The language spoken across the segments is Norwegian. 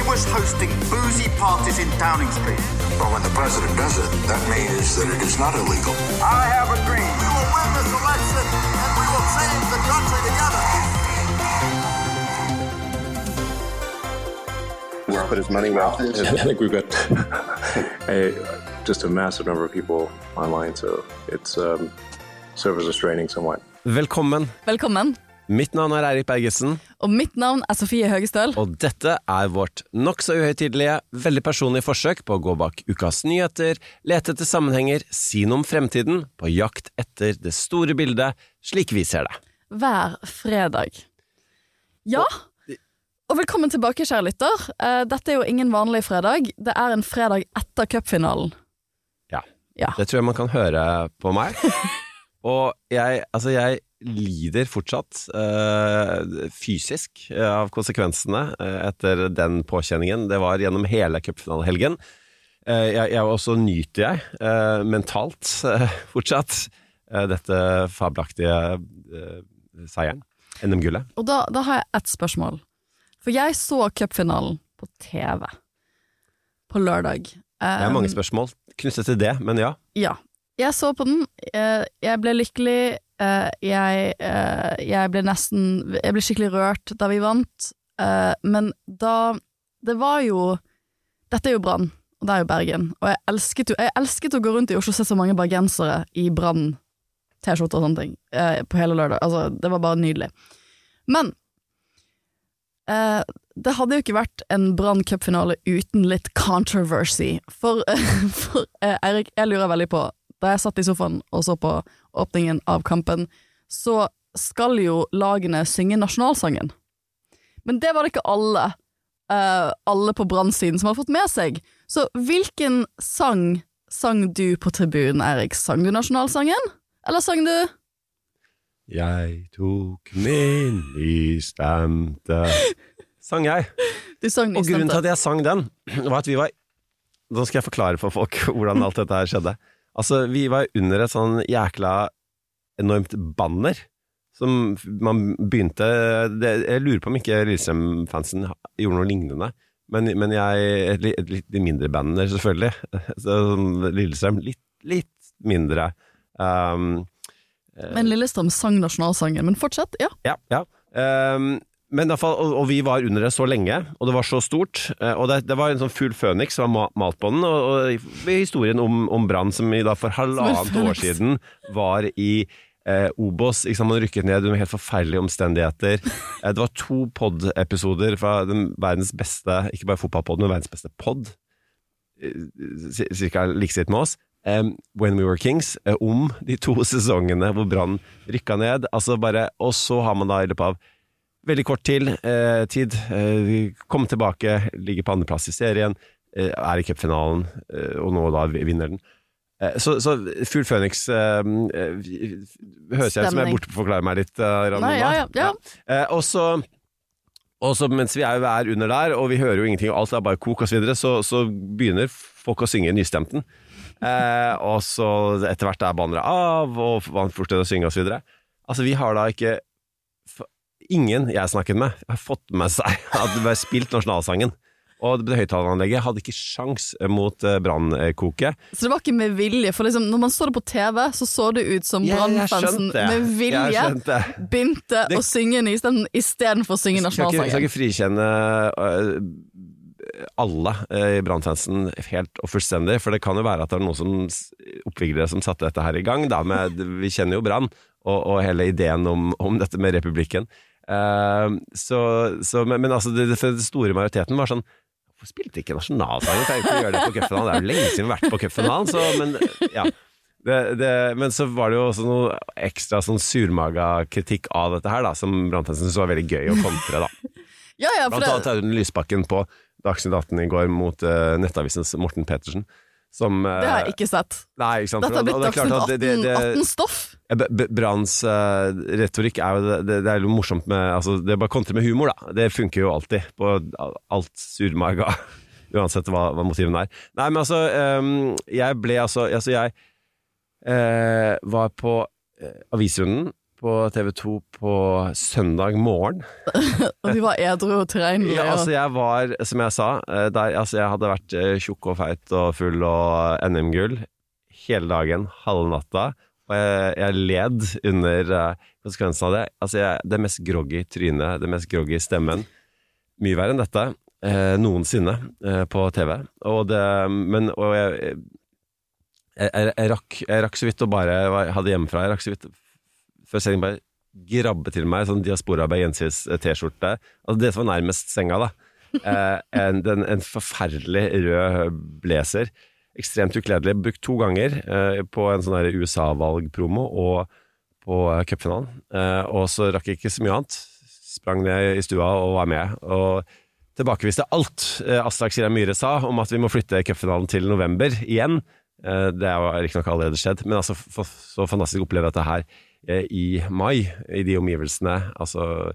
He was hosting boozy parties in Downing Street. Well, when the president does it, that means that it is not illegal. I have a dream. We will win this election and we will change the country together. He's put his money where his I think we've got a, just a massive number of people online, so it's um, serves as restraining somewhat. Velkommen. Velkommen. Mitt navn er Eirik Bergesen, Og mitt navn er Sofie Høgestøl. og dette er vårt nokså uhøytidelige, veldig personlige forsøk på å gå bak ukas nyheter, lete etter sammenhenger, si noe om fremtiden, på jakt etter det store bildet, slik vi ser det. Hver fredag. Ja, og velkommen tilbake, kjære lytter. Eh, Dette er jo ingen vanlig fredag. Det er en fredag etter cupfinalen. Ja. Ja. Det tror jeg man kan høre på meg. Og jeg, altså jeg lider fortsatt øh, fysisk eh, av konsekvensene eh, etter den påkjenningen. Det var gjennom hele cupfinalehelgen. Eh, jeg, jeg også nyter jeg mentalt fortsatt dette fabelaktige seieren. NM-gullet. Og da, da har jeg ett spørsmål. For jeg så cupfinalen på TV på lørdag. Det er mange spørsmål knyttet til det, men ja. Ja. Jeg så på den, jeg ble lykkelig, jeg, eh, jeg ble nesten Jeg ble skikkelig rørt da vi vant, eh, men da Det var jo Dette er jo Brann, og det er jo Bergen, og jeg elsket, jeg elsket å gå rundt i Oslo og se så mange bergensere i Brann T-skjorte og sånne ting eh, på hele lørdag. Altså, det var bare nydelig. Men Uh, det hadde jo ikke vært en Brann cupfinale uten litt controversy. For, for uh, Eirik, jeg lurer veldig på Da jeg satt i sofaen og så på åpningen av kampen, så skal jo lagene synge nasjonalsangen. Men det var det ikke alle uh, alle på Brann-siden som hadde fått med seg. Så hvilken sang sang du på tribunen, Erik? Sang du nasjonalsangen? Eller sang du Jeg tok min nystemte Sang jeg. Du sang Og grunnen til at jeg sang den, var at vi var Nå skal jeg forklare for folk hvordan alt dette her skjedde. Altså, vi var under et sånn jækla enormt banner. Som man begynte det, Jeg lurer på om ikke Lillestrøm-fansen gjorde noe lignende. Men, men jeg Et, et litt mindre banner, selvfølgelig. Så, Lillestrøm litt, litt mindre. Um, Men Lillestrøm sang nasjonalsangen. Men fortsett, ja. ja, ja. Ehm, men i fall, og, og vi var under det så lenge, og det var så stort. eh, og det, det var en sånn fugl føniks som var malt på den. Og, og historien om, om Brann, som i da for halvannet år siden var i eh, Obos. Ikke sant? Man rykket ned under helt forferdelige omstendigheter. Eh, det var to pod-episoder fra den verdens beste, ikke bare fotballpod, men verdens beste pod. eh, Cirka likestilt med oss. Um, When We Were Kings, om om de to sesongene hvor Brann rykka ned. Altså bare, og så har man da i løpet av veldig kort til, eh, tid eh, komme tilbake, ligge på andreplass i serien, eh, er i cupfinalen, eh, og nå da vinner den. Eh, så, så Fugl Føniks eh, høres jeg ut som jeg er borte på å forklare meg litt. Nei, ja, ja, ja. Eh, og så og så mens vi er, er under der, og vi hører jo ingenting, og alt er bare kok og så videre, så, så begynner folk å synge nystemten. Eh, og så etter hvert er bannere av, og man fortsetter å synge videre. Altså, vi har da ikke Ingen jeg snakket med, har fått med seg at det ble spilt nasjonalsangen. Og det høyttaleranlegget hadde ikke sjans mot eh, brannkoket. Så det var ikke med vilje, for liksom, når man så det på TV, så så det ut som jeg Brann-fansen med vilje begynte Det- å synge nystemmen istedenfor å synge nasjonalsangen. Jeg skal ikke frikjenne øh, alle øh, i brannfansen helt og fullstendig, for det kan jo være at det er noen som oppviglere som satte dette her i gang. Med, vi kjenner jo Brann, og, og hele ideen om, om dette med republikken. Eh, så, så, men, men altså, det, det, den store majoriteten var sånn Hvorfor spilte ikke nasjonalsangen? Jeg ikke gjøre det på cupfinalen? Det er jo lenge siden vi har vært på cupfinalen, så men ja. Det, det, men så var det jo også noe ekstra sånn surmaga kritikk av dette her, da, som brannfansen syntes var veldig gøy å kontre, da. Ja, ja, Blant annet Audun Lysbakken på Dagsnytt 18 i går mot uh, Nettavisens Morten Petersen. Som eh, Det har jeg ikke sett. Nei, ikke sant. Dette har blitt og det klart Dagsnytt at det- det- 18 det- 18-stoff. Ja, B- B- Branns uh, retorikk er jo det, det, det er jo morsomt med altså, Det er bare å kontre med humor, da. Det funker jo alltid på alt surmaga. Uansett hva, hva motivene er. Nei, men altså um, Jeg ble altså Altså, jeg uh, var på uh, avisrunden på TV 2 på søndag morgen. Og de var edru og tilregnelige. Ja, altså jeg var, som jeg sa, eh, der, altså jeg hadde vært eh, tjukk og feit og full og NM-gull hele dagen, halve natta, og jeg, jeg led under eh, konsekvensen av det. Altså jeg, det mest groggy trynet, det mest groggy stemmen. Mye verre enn dette. Eh, noensinne eh, på TV. Og det, men og jeg, jeg, jeg, jeg, rakk, jeg rakk så vidt å bare hadde hjemmefra. Jeg rakk så vidt før sending bare grabbe til meg sånn Diaspora Bergensis T-skjorte. Altså det som var nærmest senga, da. Eh, en, den, en forferdelig rød blazer. Ekstremt ukledelig. Brukt to ganger eh, på en sånn USA-valgpromo og på eh, cupfinalen. Eh, og så rakk jeg ikke så mye annet. Sprang ned i stua og var med. Og tilbakeviste alt eh, Aslak Sira Myhre sa om at vi må flytte cupfinalen til november igjen. Eh, det har riktignok allerede skjedd, men altså for, så fantastisk å oppleve dette her eh, i mai, i de omgivelsene. Altså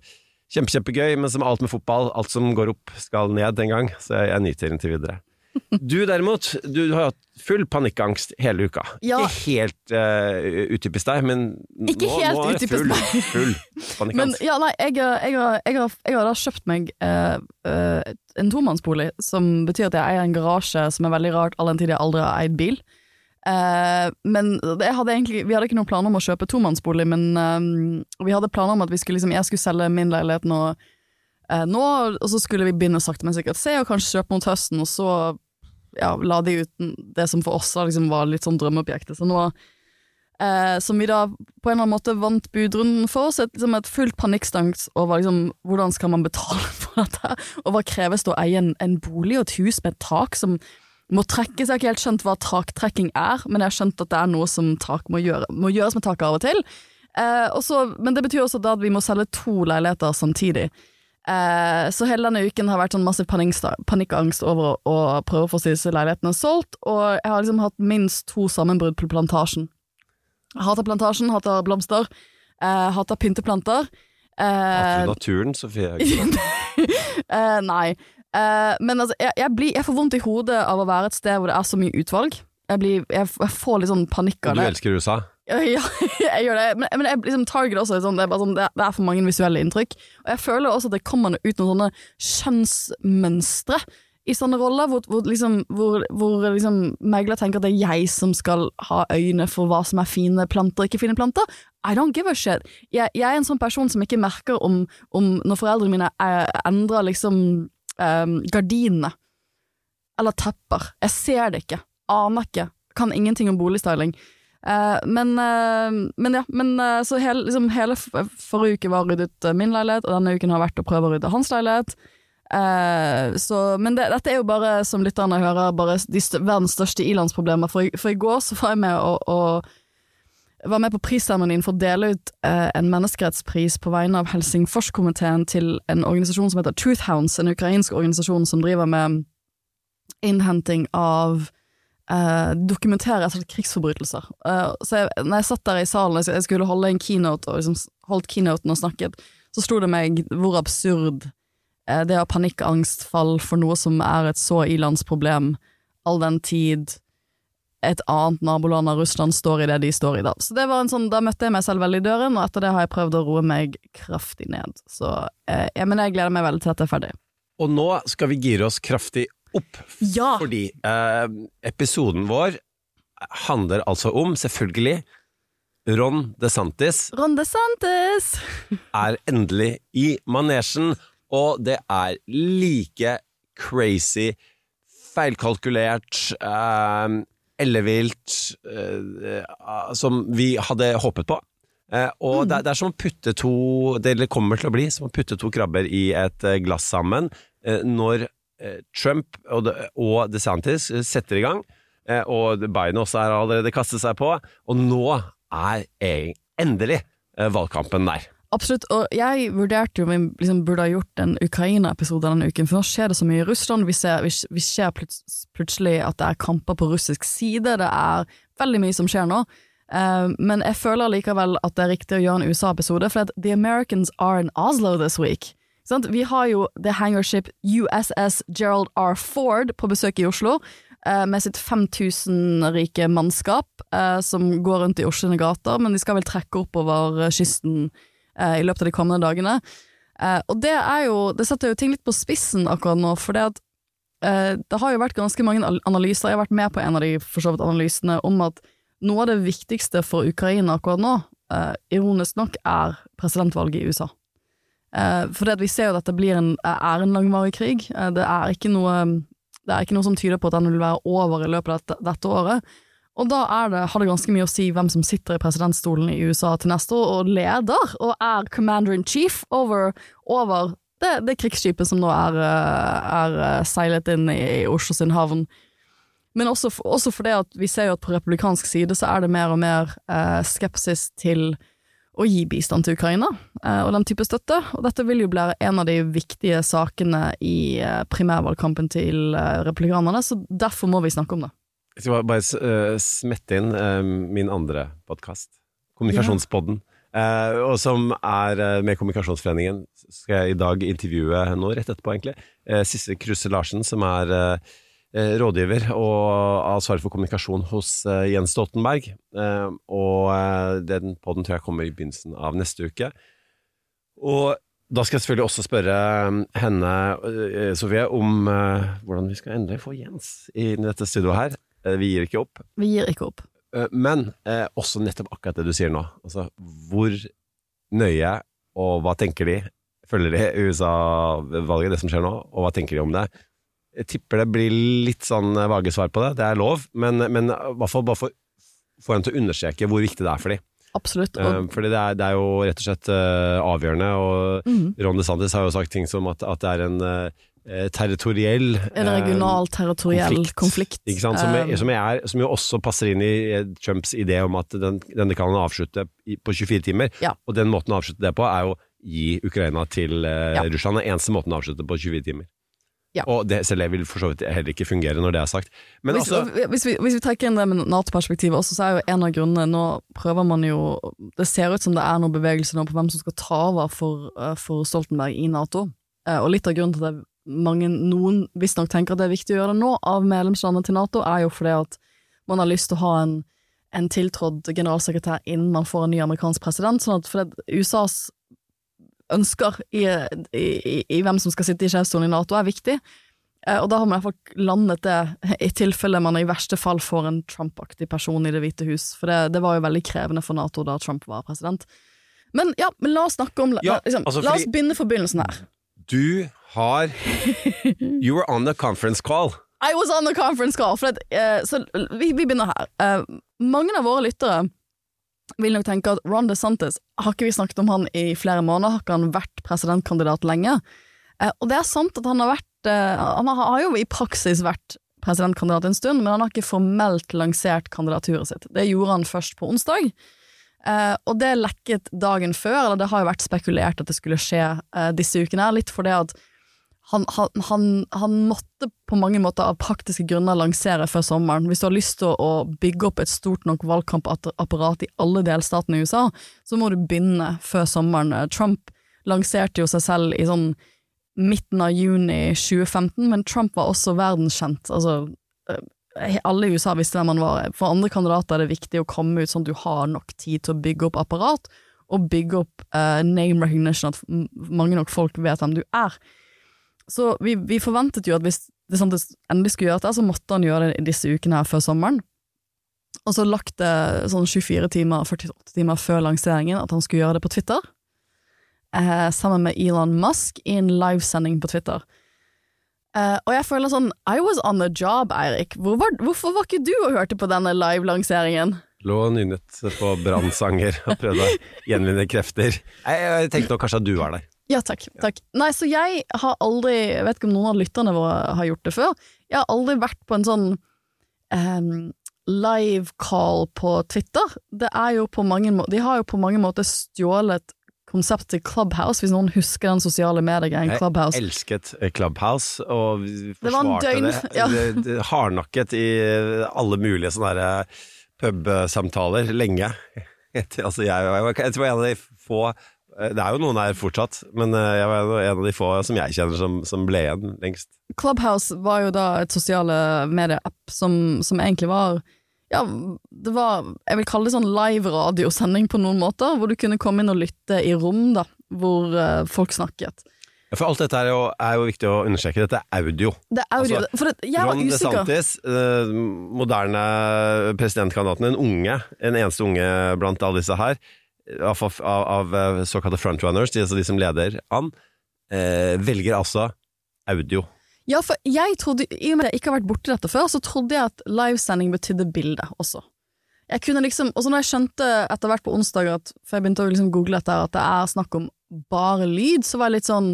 kjempe, kjempegøy, men som alt med fotball, alt som går opp skal ned en gang, så jeg, jeg nyter inntil videre. Du derimot, du, har hatt full panikkangst hele uka. Ja. Ikke helt uh, utypisk deg, men Ikke nå, helt nå er det utypisk full, meg. Men ja, nei, jeg, jeg, jeg, har- jeg har da kjøpt meg uh, uh, en tomannsbolig, som betyr at jeg eier en garasje som er veldig rart, all den tid jeg aldri har eid bil. Eh, men hadde egentlig, vi hadde ikke noen planer om å kjøpe tomannsbolig, men uh, vi hadde planer om at skulle, liksom, jeg skulle selge min leilighet nå, uh, nå, og så skulle vi begynne sakte, men sikkert se, og kanskje kjøpe mot høsten, og så ja, la de ut det som for oss da, liksom, var litt sånn drømmeobjektet. Så nå som vi da på en eller annen måte vant budrunden for oss. Et, liksom et fullt panikkstangst over liksom, hvordan skal man betale for dette, og hva kreves det å eie en, en bolig og et hus med et tak som må trekkes. Jeg har ikke helt skjønt hva taktrekking er, men jeg har skjønt at det er noe som tak må, gjøre, må gjøres med taket av og til. Eh, også, men det betyr også at vi må selge to leiligheter samtidig. Eh, så hele denne uken har vært sånn massiv panikkangst over å, å prøve å få disse leilighetene solgt, og jeg har liksom hatt minst to sammenbrudd på plantasjen. Hater plantasjen, hater blomster, eh, hater pynteplanter. Hater Eh, du naturen, Sofie? eh, nei. Eh, men altså, jeg, jeg, blir, jeg får vondt i hodet av å være et sted hvor det er så mye utvalg. Jeg, blir, jeg, får litt sånn panikk av det. du elsker USA? Ja, jeg gjør det. Men, men jeg, liksom, Target også, sånn, det, er sånn, det, er, det er for mange visuelle inntrykk. Og jeg føler også at det kommer ut noen sånne kjønnsmønstre i sånne roller, hvor, hvor, liksom, hvor, hvor liksom, megler tenker at det er jeg som skal ha øyne for hva som er fine planter og ikke fine planter. I don't give a shit. Jeg, jeg er en sånn person som ikke merker om, om når foreldrene mine er, endrer liksom eh, gardinene eller tepper. Jeg ser det ikke. Aner ikke. Kan ingenting om boligstyling. Uh, men, uh, men ja, men uh, så hele, liksom, hele forrige uke var ryddet ut min leilighet, og denne uken har vært å prøve å rydde hans leilighet. Så, men det, dette er jo bare, som lytterne hører, bare de verdens største ilandsproblemer. For, for i går så var jeg med å, og var med på prisseremonien for å dele ut eh, en menneskerettspris på vegne av Helsingforskomiteen til en organisasjon som heter Truth Hounds, en ukrainsk organisasjon som driver med innhenting av eh, dokumentere og slett krigsforbrytelser. Eh, så jeg, når jeg satt der i salen, jeg skulle holde en keynote, og liksom holdt keynoten og snakket, så slo det meg hvor absurd eh, det å ha panikkangstfall for noe som er et så ilandsproblem, all den tid et annet naboland av Russland står i det de står i da. Så det var en sånn, Da møtte jeg meg selv veldig i døren, og etter det har jeg prøvd å roe meg kraftig ned. Så eh, jeg, Men jeg gleder meg veldig til at det er ferdig. Og nå skal vi gire oss kraftig opp, Ja! fordi eh, episoden vår handler altså om, selvfølgelig, Ron DeSantis Ron DeSantis! er endelig i manesjen, og det er like crazy, feilkalkulert, eh, ellevilt eh, som vi hadde håpet på. Eh, og det, er- det er som å putte to Det kommer til å bli som å putte to krabber i et eh, glass sammen eh, når eh, Trump og, og DeSantis eh, setter i gang, eh, og Biden også er allerede kastet seg på, og nå er eh, endelig eh, valgkampen der. Absolutt, og jeg vurderte jo om vi liksom burde ha gjort en Ukraina-episode denne uken, for nå skjer det så mye i Russland. Vi ser, vi, ser plut, plutselig at det er kamper på russisk side, det er veldig mye som skjer nå. Uh, men jeg føler likevel at det er riktig å gjøre en USA-episode, for The Americans are in Oslo this week. Sant? Vi har jo The Hangership USS Gerald R. Ford på besøk i Oslo, eh, med sitt 5000 rike mannskap, eh, som går rundt i Oslo gater, men de skal vel trekke oppover kysten eh, i løpet av de kommende dagene. Eh, og det er jo Det setter jo ting litt på spissen akkurat nå, for det at eh, det har jo vært ganske mange analyser, jeg har vært med på en av de for så vidt analysene, om at noe av det viktigste for Ukraina akkurat nå, eh, ironisk nok, er presidentvalget i USA. Eh, for det at vi ser jo at dette blir en, er en langvarig krig. Det, er ikke noe, det er ikke noe som tyder på at den vil være over i løpet av dette, dette året. Og da det, har det ganske mye å si hvem som sitter i presidentstolen i USA til neste år, og leder, og er commander in chief over, over det, det krigsskipet som nå er, eh, er eh, seilet inn i, i Oslo sin havn. Men også, for, også fordi at vi ser jo at på republikansk side så er det mer og mer eh, skepsis til å gi bistand til Ukraina, eh, og den type støtte. Og dette vil jo bli en av de viktige sakene i eh, primærvalgkampen til eh, republikanerne, så derfor må vi snakke om det. Jeg skal bare, eh, smette inn uh, min andre podkast, Kommunikasjonspodden. Eh, og som er uh, med Kommunikasjonsforeningen, skal jeg i dag intervjue nå, rett etterpå egentlig, uh, Sisse Kruse Larsen, som er rådgiver og ansvarlig for kommunikasjon hos Jens Stoltenberg. Og den podden tror jeg kommer i begynnelsen av neste uke. Og da skal jeg selvfølgelig også spørre henne, Sofie, om hvordan vi skal endelig få Jens i dette studioet her. Eh, Vi gir ikke opp. Vi gir ikke opp. Eh, Men eh, også nettopp akkurat det du sier nå. Altså, hvor nøye, og hva tenker de? Følger de USA-valget, det som skjer nå, og hva tenker de om det? Jeg tipper det blir litt sånn eh, vage svar på det, det er lov, men, men i hvert fall bare for, få en til å understreke hvor viktig det er for dem. Absolutt. Og, Fordi det er, det er jo rett og slett avgjørende, og mm. Ron DeSantis har jo sagt ting som at, at det er en territoriell en eh, regional, territoriell konflikt. ikke sant? Som, Eh, er, som, er, som jo også passer inn i eh, Trumps idé om at den, denne kan han avslutte på 24 timer. Ja. Og den måten å avslutte det på, er jo gi Ukraina til eh, Ja. Russland. Den eneste måten å avslutte på 24 timer. Ja. Og det, selv det vil for så vidt heller ikke fungere når det er sagt. Men hvis, altså hvis, vi, hvis vi trekker inn det med Nato-perspektivet også, så er jo en av grunnene Nå prøver man jo Det ser ut som det er noen bevegelse nå på hvem som skal ta over for, eh, for Stoltenberg i Nato. Eh, Og litt av grunnen til at det mange, noen visstnok tenker at det er viktig å gjøre det nå, av medlemslandene til Nato, er jo fordi at man har lyst til å ha en, en tiltrådt generalsekretær innen man får en ny amerikansk president. Sånn at fordi USAs ønsker i, i, i, i hvem som skal sitte i sjefsstolen i Nato, er viktig. Eh, Og da har man i hvert fall landet det, i tilfelle man i verste fall får en Trump-aktig person i Det hvite hus. For det, det var jo veldig krevende for Nato da Trump var president. Men ja, men la oss snakke om Ja, liksom, altså, La oss begynne forbindelsen her. Du har You were on the conference call. I was on the conference call. At, uh, så vi, vi begynner her. Uh, mange av våre lyttere vil nok tenke at Ron DeSantis Har ikke vi snakket om han i flere måneder? Har ikke han vært presidentkandidat lenge? Uh, og det er sant at han har vært Han har jo i praksis vært presidentkandidat en stund, men han har ikke formelt lansert kandidaturet sitt. Det gjorde han først på onsdag. Uh, og det lekket dagen før, eller det har jo vært spekulert at det skulle skje uh, disse ukene, her, litt fordi at han, han, han, måtte på mange måter av praktiske grunner lansere før sommeren. Hvis du har lyst til å, bygge opp et stort nok valgkampapparat i alle delstatene i USA, så må du begynne før sommeren. Trump lanserte jo seg selv i sånn midten av juni 2015, men Trump var også verdenskjent. Altså, eh, alle i USA visste hvem han var. For andre kandidater er det viktig å komme ut sånn at du har nok tid til å bygge opp apparat, og bygge opp uh, name recognition, at mange nok folk vet hvem du er. Så vi, vi forventet jo at hvis DeSantis endelig skulle gjøre det, så måtte han gjøre det i disse ukene her før sommeren. Og så lagt det sånn 24 timer, 48 timer før lanseringen at han skulle gjøre det på Twitter. Eh, sammen med Elon Musk i en livesending på Twitter. Eh, og jeg føler sånn I was on the job, Eirik. Hvor var, hvorfor var ikke du og hørte på denne live-lanseringen? Lå og nynnet på brannsanger og prøvde å gjenvinne krefter. Jeg, jeg tenkte nok kanskje at du var der. Ja, takk. takk. Nei, så jeg har aldri Jeg vet ikke om noen av lytterne våre har gjort det før. Jeg har aldri vært på en sånn um, live call på Twitter. Det er jo på mange må De har jo på mange måter stjålet konseptet Clubhouse, hvis noen husker den sosiale mediegreien Jeg Clubhouse. elsket eh, Clubhouse, og forsvarte Det det, ja. det, det hardnakket i alle mulige sånne der pubsamtaler lenge. altså jeg, jeg, jeg tror jeg er en av de få eh, Det er jo noen der fortsatt, men eh, jeg var en av de få som jeg kjenner som, som ble igjen lengst. Clubhouse var jo da et sosiale medieapp som, som egentlig var ja, det var Jeg vil kalle det sånn live-radiosending på noen måter, hvor du kunne komme inn og lytte i rom da, hvor eh, folk snakket. Ja, For alt dette er jo, er jo viktig å understreke. Dette er audio. Det er audio. Altså, for det, jeg var Ron usikker. DeSantis, eh, moderne presidentkandidaten, en unge, en eneste unge blant alle disse her, av, av, av eh, såkalte frontrunners, de, altså de som leder an, eh, velger altså audio. Ja, for jeg trodde, i og med at jeg ikke har vært borti dette før, så trodde jeg at livesending betydde bilde også. Jeg kunne liksom, og så når jeg skjønte etter hvert på onsdag at, for jeg begynte å liksom google dette, at det er snakk om bare lyd, så var jeg litt sånn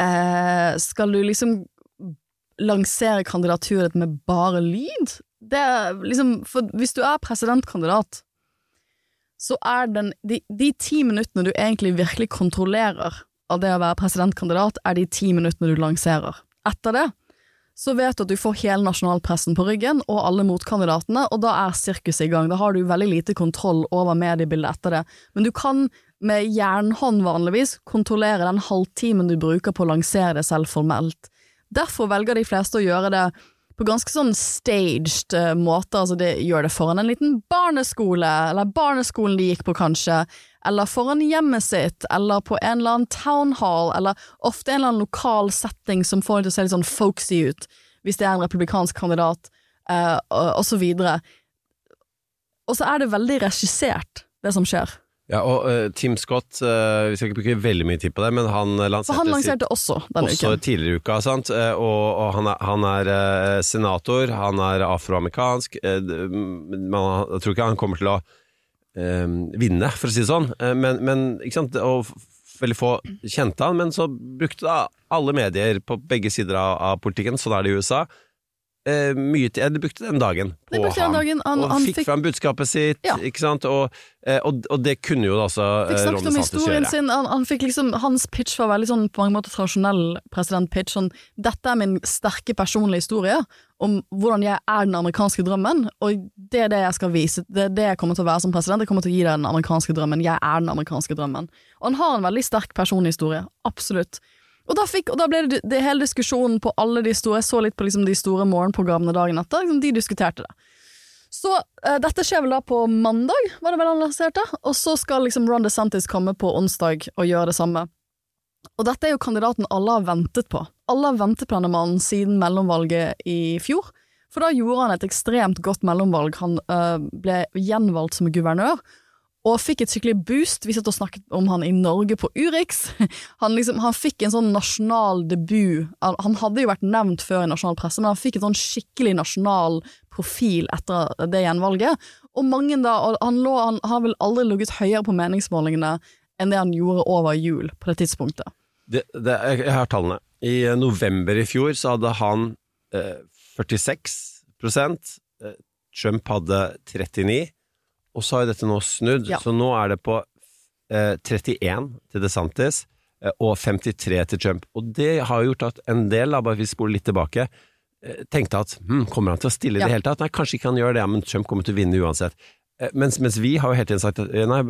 eh, Skal du liksom lansere kandidaturet ditt med bare lyd? Det er liksom, for hvis du er presidentkandidat, så er den, de, de ti minuttene du egentlig virkelig kontrollerer av det å være presidentkandidat, er de ti minuttene du lanserer. Etter det så vet du at du får hele nasjonalpressen på ryggen, og alle motkandidatene, og da er sirkuset i gang. Da har du veldig lite kontroll over mediebildet etter det. Men du kan med jernhånd vanligvis kontrollere den halvtimen du bruker på å lansere det selv formelt. Derfor velger de fleste å gjøre det på ganske sånn staged eh, måte, altså de gjør det foran en liten barneskole, eller barneskolen de gikk på kanskje, eller foran hjemmet sitt, eller på en eller annen town hall, eller ofte en eller annen lokal setting som får det til å se litt sånn folksy ut, hvis det er en republikansk kandidat, eh, og, og så videre. Og så er det veldig regissert, det som skjer. Ja, og uh, Tim Scott, uh, vi skal ikke bruke veldig mye tid på det, men han lanserte, For han lanserte også denne også uken. tidligere i uka, sant? Uh, og, og han er, han er eh, senator, han er afroamerikansk, eh, men jeg tror ikke han kommer til å eh, vinne, for å si det sånn, Eh, men, men ikke sant, og veldig få kjente han, men så brukte da alle medier på begge sider av, av politikken, sånn er det i USA, eh, mye tid, de brukte den dagen på brukte den ham, dagen, han- og han fikk, fikk- fram budskapet sitt, Ja. ikke sant, og, eh, og, og det kunne jo da altså Fikk eh, snakket Ron om historien gjøre. sin. Han, han fikk liksom, hans pitch var veldig sånn på mange måter tradisjonell presidentpitch. Sånn, dette er min sterke personlige historie om hvordan jeg er den amerikanske drømmen, og det er det jeg skal vise. Det er det jeg kommer til å være som president. Jeg kommer til å gi deg den amerikanske drømmen. Jeg er den amerikanske drømmen. Og han har en veldig sterk personlig historie. Absolutt. Og da, fikk, og da ble det, det hele diskusjonen på alle de store Jeg så litt på liksom de store morgenprogrammene dagen etter. Liksom, de diskuterte det. Så eh, dette skjer vel da på mandag, var det vel han lanserte? Og så skal liksom Ron DeSantis komme på onsdag og gjøre det samme. Og dette er jo kandidaten alle har ventet på. Alle har ventet på denne mannen siden mellomvalget i fjor. For da gjorde han et ekstremt godt mellomvalg. Han eh, ble gjenvalgt som guvernør. Og fikk et skikkelig boost. Vi satt og snakket om han i Norge på Urix. Han, liksom, han fikk en sånn nasjonal debut. Han hadde jo vært nevnt før i nasjonal presse, men han fikk en sånn skikkelig nasjonal profil etter det gjenvalget. Og mange da, og han, lå, han har vel aldri ligget høyere på meningsmålingene enn det han gjorde over jul på det tidspunktet. Det, det, jeg har tallene. I eh, november i fjor så hadde han eh, 46 eh, Trump hadde 39 Og så har dette nå snudd Ja. Så nå er det på eh, 31 til DeSantis eh, Og 53 til Trump Og det har jo gjort at en del, da, bare hvis vi spoler litt tilbake eh, Tenkte at, hm, kommer han til å stille i Ja. det hele tatt? Nei, kanskje ikke han gjør det, men Trump kommer til å vinne uansett Eh, mens, mens vi har jo hele tiden sagt at eh, nei,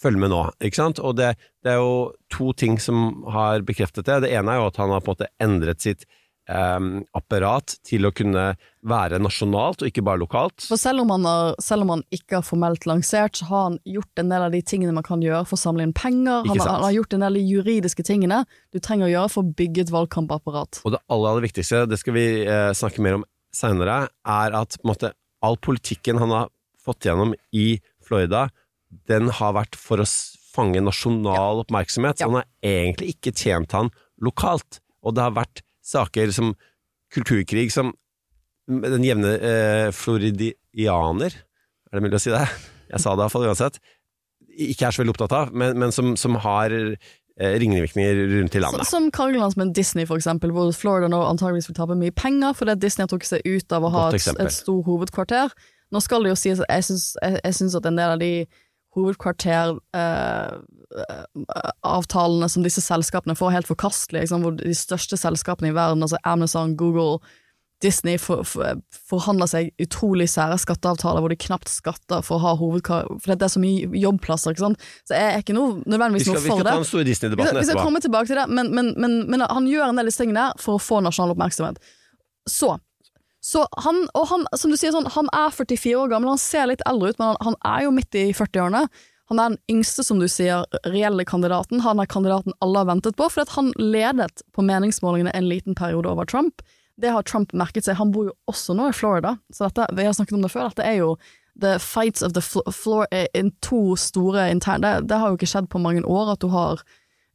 følg med nå, ikke sant? Og det, det er jo to ting som har bekreftet det. Det ene er jo at han har på en måte endret sitt em, apparat til å kunne være nasjonalt og ikke bare lokalt. For selv om, han har, selv om han ikke har formelt lansert, så har han gjort en del av de tingene man kan gjøre for å samle inn penger. Han, har- han har gjort en del av de juridiske tingene du trenger å gjøre for å bygge et valgkampapparat. Og det aller, aller viktigste, det skal vi eh, snakke mer om senere, er at måte, all politikken han har fått gjennom i Florida, den har vært for å fange nasjonal oppmerksomhet. Så Ja. han har egentlig ikke tjent han lokalt. Og det har vært saker som kulturkrig som den jevne eh, floridianer, er det mulig å si det? Jeg sa det iallfall uansett. Ikke er så veldig opptatt av, men, men som, som har eh, ringvirkninger rundt i landet. som krangelen med Disney, for eksempel, hvor Florida nå antageligvis vil tape mye penger fordi Disney har trukket seg ut av å ha et, et stor hovedkvarter. Nå skal det jo sies at jeg syns, jeg, jeg syns at en del av de hovedkvarteravtalene som disse selskapene får, helt forkastelige. Liksom, hvor de største selskapene i verden, altså Amazon, Google, Disney, for, for, forhandler seg utrolig sære skatteavtaler hvor de knapt skatter for å ha hovedkar... For det er så mye jobbplasser, ikke sant. Så jeg er ikke noe, Vi nødvendigvis noe vi for skal ta det. den store Vi Disney-debatten vi skal etterpå. komme tilbake til det, men, men, men, men han gjør en del av disse tingene der for å få nasjonal oppmerksomhet. Så, så han, og han, som du sier sånn, han er 44 år gammel, han ser litt eldre ut, men han, han er jo midt i 40-årene. Han er den yngste, som du sier, reelle kandidaten. Han er kandidaten alle har ventet på, fordi han ledet på meningsmålingene en liten periode over Trump. Det har Trump merket seg. Han bor jo også nå i Florida, så dette, vi har snakket om det før, dette er jo the fights of the floor eh, in to store interne det, det har jo ikke skjedd på mange år at du har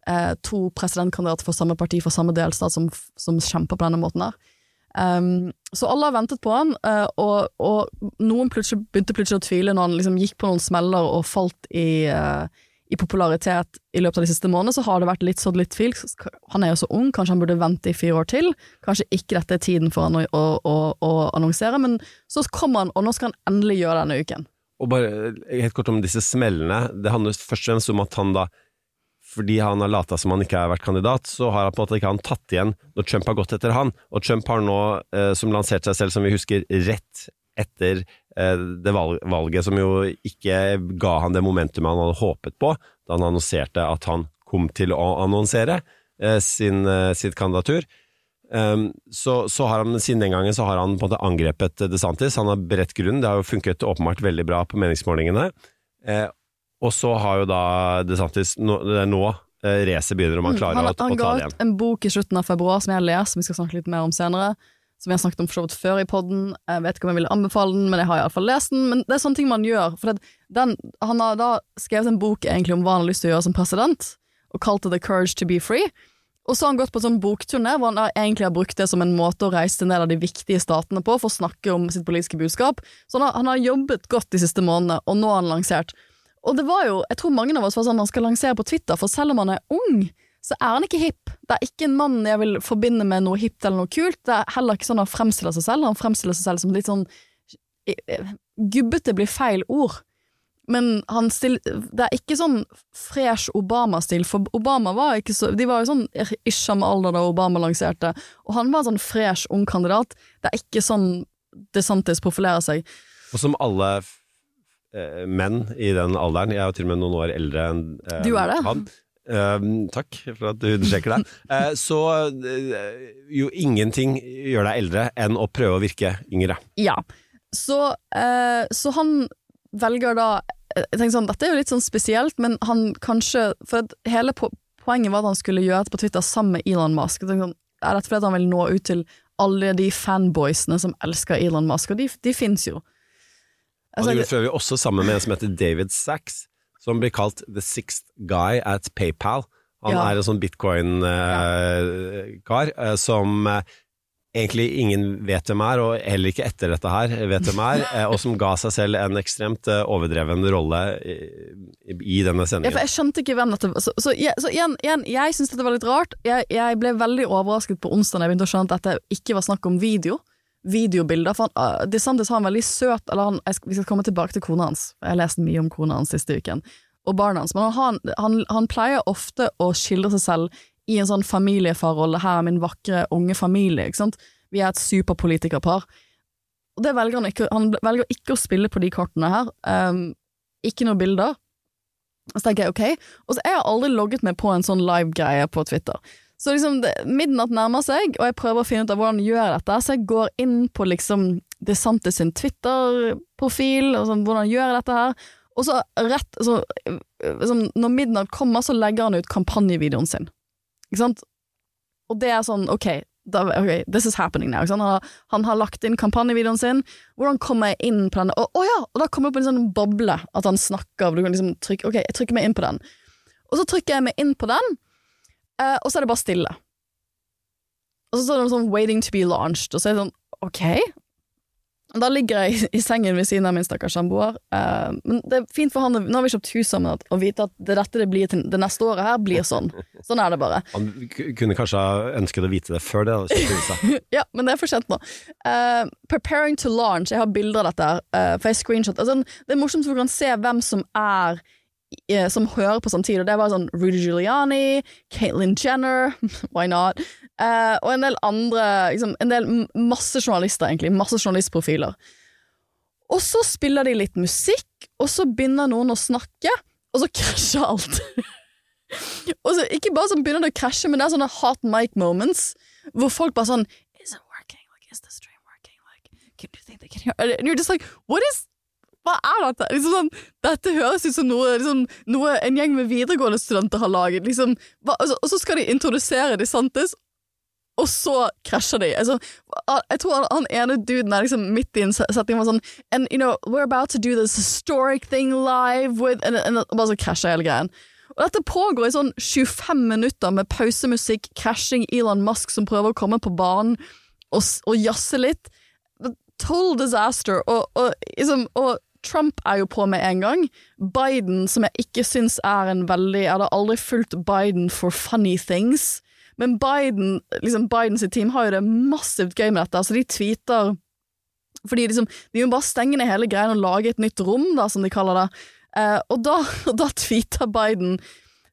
eh, to presidentkandidater for samme parti for samme delstat som, som kjemper på denne måten her. Um, så alle har ventet på han, eh, og, og noen plutselig, begynte plutselig å tvile når han liksom gikk på noen smeller og falt i, uh, i popularitet i løpet av de siste månedene, så har det vært litt sådd litt tvil. Han er jo så ung, kanskje han burde vente i fire år til. Kanskje ikke dette er tiden for han å, å, å, annonsere, men så kommer han, og nå skal han endelig gjøre denne uken. Og bare helt kort om disse smellene. Det handler først og fremst om at han da fordi han har lata som han ikke har vært kandidat, så har han på en måte ikke han tatt igjen når Trump har gått etter han. Og Trump har nå, eh, som lanserte seg selv, som vi husker, rett etter eh, det valg, valget som jo ikke ga han det momentumet han hadde håpet på, da han annonserte at han kom til å annonsere eh, sin, eh, sitt kandidatur. Um, så, så har han siden den gangen så har han på en måte angrepet DeSantis. Han har beredt grunn, det har jo funket åpenbart veldig bra på meningsmålingene. Eh, og så har jo da DeSantis nå, nå eh, racet begynner, om han klarer han, å, han å ga ta det ut en bok i slutten av februar som jeg har lest, som vi skal snakke litt mer om senere. Som vi har snakket om for så vidt før i podden. Jeg vet ikke om jeg ville anbefale den, men jeg har iallfall lest den. Men det er sånne ting man gjør. For den, han har da skrevet en bok egentlig om hva han har lyst til å gjøre som president, og kalt det The Courage to be Free. Og så har han gått på en sånn bokturné hvor han egentlig har brukt det som en måte å reise til en del av de viktige statene på for å snakke om sitt politiske budskap. Så han har, han har jobbet godt de siste månedene, og nå har han lansert. Og det var jo, jeg tror mange av oss var sånn han skal lansere på Twitter, for selv om han er ung, så er han ikke hipp. Det er ikke en mann jeg vil forbinde med noe hipt eller noe kult. Det er heller ikke sånn han fremstiller seg selv. Han fremstiller seg selv som litt sånn Gubbete blir feil ord. Men han still, det er ikke sånn fresh Obama-stil, for Obama var ikke så De var jo sånn ish samme alder da Obama lanserte, og han var en sånn fresh ung kandidat. Det er ikke sånn DeSantis profilerer seg. Og som alle menn i den alderen, jeg er jo til og med noen år eldre enn eh, Du er det. han. Eh, takk for at du understreker det. Eh, så eh, jo ingenting gjør deg eldre enn å prøve å virke yngre. Ja. Så, eh, så han velger da jeg tenker sånn, Dette er jo litt sånn spesielt, men han kanskje For hele po poenget var at han skulle gjøre dette på Twitter sammen med Elon Musk. Jeg sånn, er dette fordi at han vil nå ut til alle de fanboysene som elsker Elon Musk? Og de, de fins jo. Han Altså, gjorde for øvrig også sammen med en som heter David Sachs, som blir kalt The Sixth Guy at PayPal. Han Ja. er en sånn bitcoin-kar uh, som uh, egentlig ingen vet hvem er, og heller ikke etter dette her vet hvem er, eh, og som ga seg selv en ekstremt eh, overdreven rolle i, i denne ja, sendingen. jeg skjønte ikke hvem dette var. Så, så, så igjen, igjen, jeg syns dette var litt rart. Jeg, jeg ble veldig overrasket på onsdag da jeg begynte å skjønne at dette ikke var snakk om video. Videobilder. For han, uh, DeSantis har en veldig søt Eller han, skal, Vi skal komme tilbake til kona hans. Jeg har lest mye om kona hans siste uken. Og barna hans. Men han, han, han pleier ofte å skildre seg selv i en sånn familiefarrolle. 'Her er min vakre, unge familie'. ikke sant? Vi er et superpolitikerpar. Og det velger han ikke. Han velger ikke å spille på de kortene her. Um, ikke noen bilder. Så tenker jeg ok, og så jeg aldri logget meg på en sånn live-greie på Twitter. Så liksom, midnatt nærmer seg, og jeg prøver å finne ut av hvordan jeg gjør dette, så jeg går inn på liksom DeSantis sin Twitter-profil, og sånn, hvordan gjør jeg dette her, og så rett, så, liksom, når midnatt kommer, så legger han ut kampanjevideoen sin. Ikke sant? Og det er sånn, ok, da, ok, this is happening now. Han, har, han har lagt inn kampanjevideoen sin. Hvordan kommer jeg inn på den? Å å ja, og da kommer det opp en sånn boble at han snakker. Du kan liksom trykke, ok, jeg trykker meg inn på den. Og så trykker jeg meg inn på den, eh, og så er det bare stille. Og så står det sånn 'waiting to be launched', og så er det sånn ok. Da ligger jeg i sengen ved siden av min stakkars samboer. Uh, men det er fint for han, nå har vi kjøpt hus sammen, at- å vite at det dette det blir til det neste året her, blir sånn. Sånn er det bare. Han kunne kanskje ha ønsket å vite det før det. Ja, men det er for sent nå. Uh, preparing to launch. Jeg har bilder av dette, her, for jeg screenshot. Altså, det er morsomt for du kan se hvem som er som hører på samtidig. Og det var sånn Rudy Giuliani, Caitlyn Jenner, why not? Eh, og en del andre liksom, En del masse journalister, egentlig. Masse journalistprofiler. Og så spiller de litt musikk, og så begynner noen å snakke, og så krasjer alt. og så Ikke bare sånn begynner det å krasje, men det er sånne hot mic moments, hvor folk bare sånn Is it working? Like, is the stream working? Like, can you think they can hear? And you're just like, what is hva er dette? Liksom sånn, dette høres ut som noe, liksom, noe en gjeng med videregående studenter har laget. Liksom, hva, altså, og så skal de introdusere de Santis, og så krasjer de. Altså, jeg tror han, han ene duden er liksom midt i en setting var sånn And you know, we're about to do this historic thing live with and, and, og bare så krasjer hele greien. Og dette pågår i sånn 25 minutter med pausemusikk, krasjing, Elon Musk som prøver å komme på banen og, og jazze litt. Total disaster. Og, og, liksom, og Trump er jo på med en gang. Biden, som jeg ikke syns er en veldig Jeg hadde aldri fulgt Biden for funny things. Men Biden, liksom Bidens team har jo det massivt gøy med dette. Altså de tweeter Fordi liksom, de må bare stenge ned hele greia og lage et nytt rom, da, som de kaller det. Eh, og, da, da tweeter Biden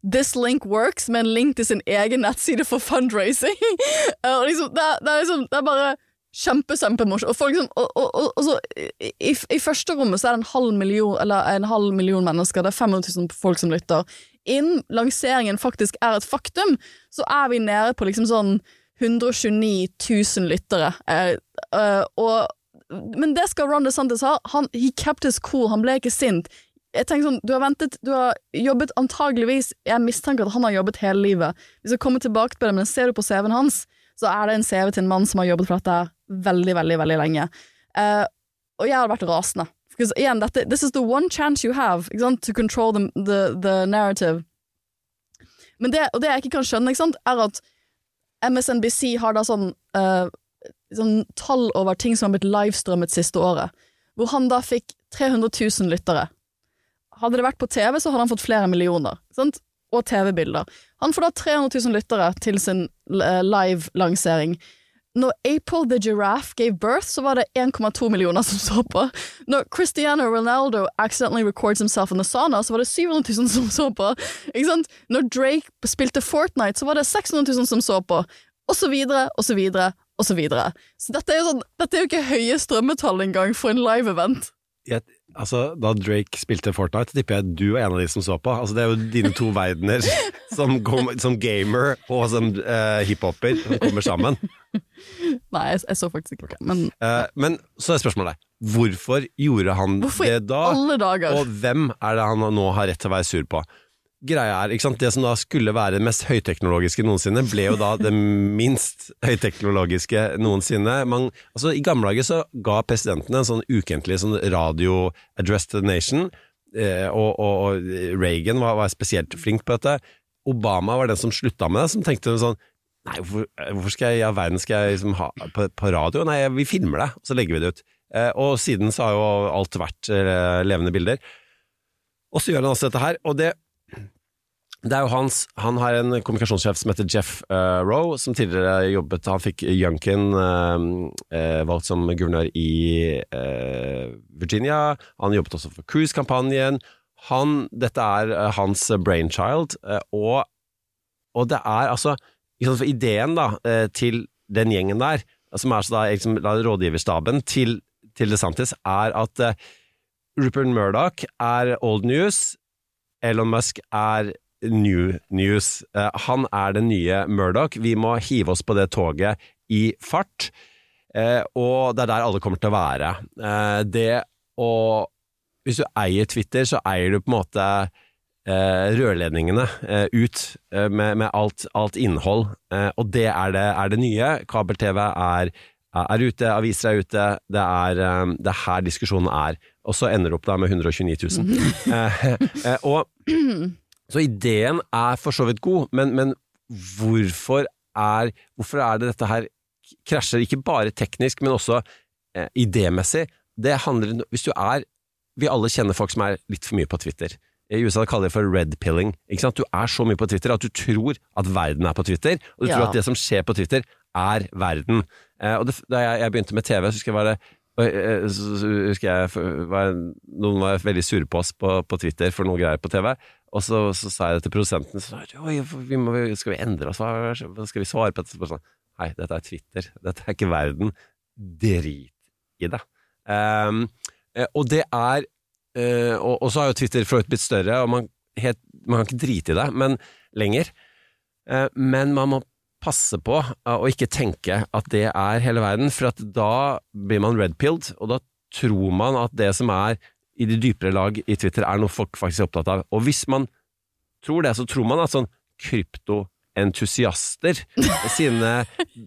This link works, med en link til sin egen nettside for fundraising. Og liksom, det, det, er liksom, det er bare kjempe, kjempemorsomt. Og, folk som, og, og, og, og så, i, i, I første rommet så er det en halv million, en halv million mennesker, det er 500 000 folk som lytter. Innen lanseringen faktisk er et faktum, så er vi nede på liksom sånn 129 000 lyttere. Eh, eh, og, men det skal Ron DeSantis ha. Han, he kept his cool, han ble ikke sint. Jeg tenker sånn, Du har ventet, du har jobbet antageligvis Jeg mistenker at han har jobbet hele livet. Vi skal komme tilbake på det, men ser du på CV-en hans, så er det en CV til en mann som har jobbet for dette her veldig, veldig veldig lenge. Eh, og jeg hadde vært rasende. Because, igjen, dette, this is the one chance you have to control the, the, the narrative. Men det, og det jeg ikke kan skjønne, ikke sant, er at MSNBC har da sånn, uh, sånn tall over ting som har blitt livestrømmet siste året, hvor han da fikk 300 000 lyttere. Hadde det vært på TV, så hadde han fått flere millioner. Sant? Og TV-bilder. Han får da 300 000 lyttere til sin eh, live-lansering. Når April the Giraffe gave birth, så var det 1,2 millioner som så på. Når Cristiano Ronaldo accidentally records himself in the sauna, så var det 700 000 som så på. Ikke sant? Når Drake spilte Fortnite, så var det 600 000 som så på. Og så videre, og så videre, og så videre. Så dette er jo, sånn, dette er jo ikke høye strømmetall engang for en live-event. Jeg, altså, da Drake spilte Fortnite, tipper jeg du er en av de som så på. Altså, det er jo dine to verdener, som, som gamer og som uh, hiphoper, som kommer sammen. Nei, jeg, jeg så faktisk ikke det. Men uh, men så er spørsmålet hvorfor gjorde han hvorfor det da? Og hvem er det han nå har rett til å være sur på? Greia er, ikke sant, Det som da skulle være det mest høyteknologiske noensinne, ble jo da det minst høyteknologiske noensinne. Man, altså I gamle dager så ga presidentene en sånn ukentlig sånn radio address to the nation, eh, og, og, og Reagan var, var spesielt flink på dette. Obama var den som slutta med det, som tenkte sånn Nei, hvorfor, hvorfor skal jeg all verden skal jeg liksom ha på, på radio? Nei, vi filmer det, og så legger vi det ut. Eh, og siden så har jo alt vært eh, levende bilder. Og så gjør han altså dette her, og det det er jo hans, Han har en kommunikasjonssjef som heter Jeff uh, Rowe, som tidligere jobbet Han fikk Junkin uh, uh, valgt som guvernør i eh, Virginia. Han jobbet også for Cruise-kampanjen. Dette er eh, hans brainchild, eh, og, og det er altså liksom, Ideen da, eh, til den gjengen der, som er da, liksom, da rådgiverstaben til, til DeSantis, er at eh, Rupert Murdoch er old news, Elon Musk er new news. Eh, han er den nye Murdoch. Vi må hive oss på det toget i fart, eh, og det er der alle kommer til å være. Eh, det å Hvis du eier Twitter, så eier du på en måte rørledningene ut med, med alt, alt innhold, og det er det, er det nye. Kabel-TV er, er ute, aviser er ute, det er, det er her diskusjonen er. Og så ender det opp da med 129 000. Eh, eh, og så ideen er for så vidt god, men, men hvorfor, er, hvorfor er det dette her krasjer, ikke bare teknisk, men også eh, idémessig, det handler Hvis du er Vi alle kjenner folk som er litt for mye på Twitter. I USA kaller de det for red pilling. Du er så mye på Twitter at du tror at verden er på Twitter, og du Ja. tror at det som skjer på Twitter, er verden. Eh, og det, da jeg, jeg begynte med TV, så husker jeg var det eh, så, så husker jeg var, Noen var veldig sure på oss på, på Twitter for noe greier på TV. Og så, så sa jeg det til produsenten. Så, Oi, vi må, skal vi endre oss? Hva skal vi svare på dette? Sånn, Nei, dette er Twitter. Dette er ikke verden. Drit i det. Eh, og det er uh, og, og så har jo Twitter for blitt større, og man, helt, man kan ikke drite i det men lenger. Uh, men man må passe på å ikke tenke at det er hele verden, for da blir man red-pilled, og da tror man at det som er i de dypere lag i Twitter, er noe folk faktisk er opptatt av. Og hvis man tror det, så tror man at sånn kryptoentusiaster sine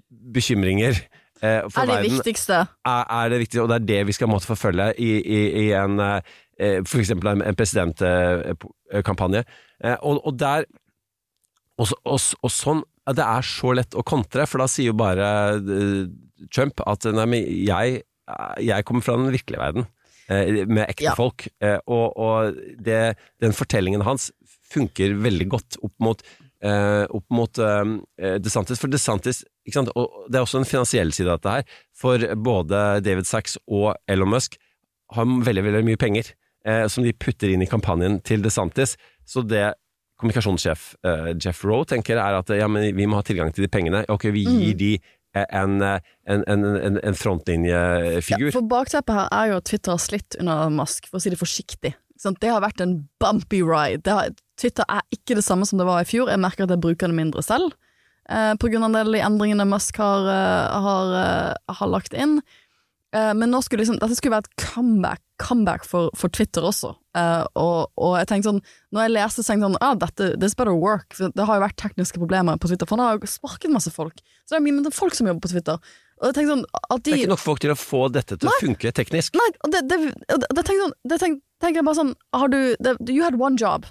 bekymringer eh, for er det verden viktigste. er, er det viktigste, og det er det vi skal måtte forfølge i, i, i en eh, for eksempel en, en presidentkampanje. Eh, og, og der og, og, og sånn ja, Det er så lett å kontre, for da sier jo bare eh, Trump at nei, men jeg, jeg kommer fra den virkelige verden. Eh, Med ekte Ja. folk. Eh, Og, og det, den fortellingen hans funker veldig godt opp mot eh, opp mot DeSantis. For DeSantis ikke sant? Og det er også en finansiell side av dette her. For både David Sachs og Elon Musk har veldig veldig mye penger som de putter inn i kampanjen til DeSantis. Så det kommunikasjonssjef Jeff Rowe tenker er at ja, men vi må ha tilgang til de pengene. Ok, vi gir de eh, en, en, en, en, frontlinjefigur. Ja, for bakteppet her er jo at Twitter har slitt under Musk, for å si det forsiktig. Det har vært en bumpy ride. Har, Twitter er ikke det samme som det var i fjor. Jeg merker at jeg bruker det mindre selv, eh, av en del av de endringene Musk har, eh, har, eh, har lagt inn. Eh, men nå skulle liksom, dette skulle være et comeback, comeback for, for Twitter også. Uh, og, og jeg tenkte sånn, når jeg leste, så tenkte jeg sånn, ah, dette, this better work. Det har jo vært tekniske problemer på Twitter, for han har jo sparket masse folk. Så det er mye folk som jobber på Twitter. Sånn, de... Det er ikke nok folk til å få dette til å funke teknisk. Nei, det, det, det, tenker, sånn, det tenker, tenker jeg bare sånn Har du det, You had one job.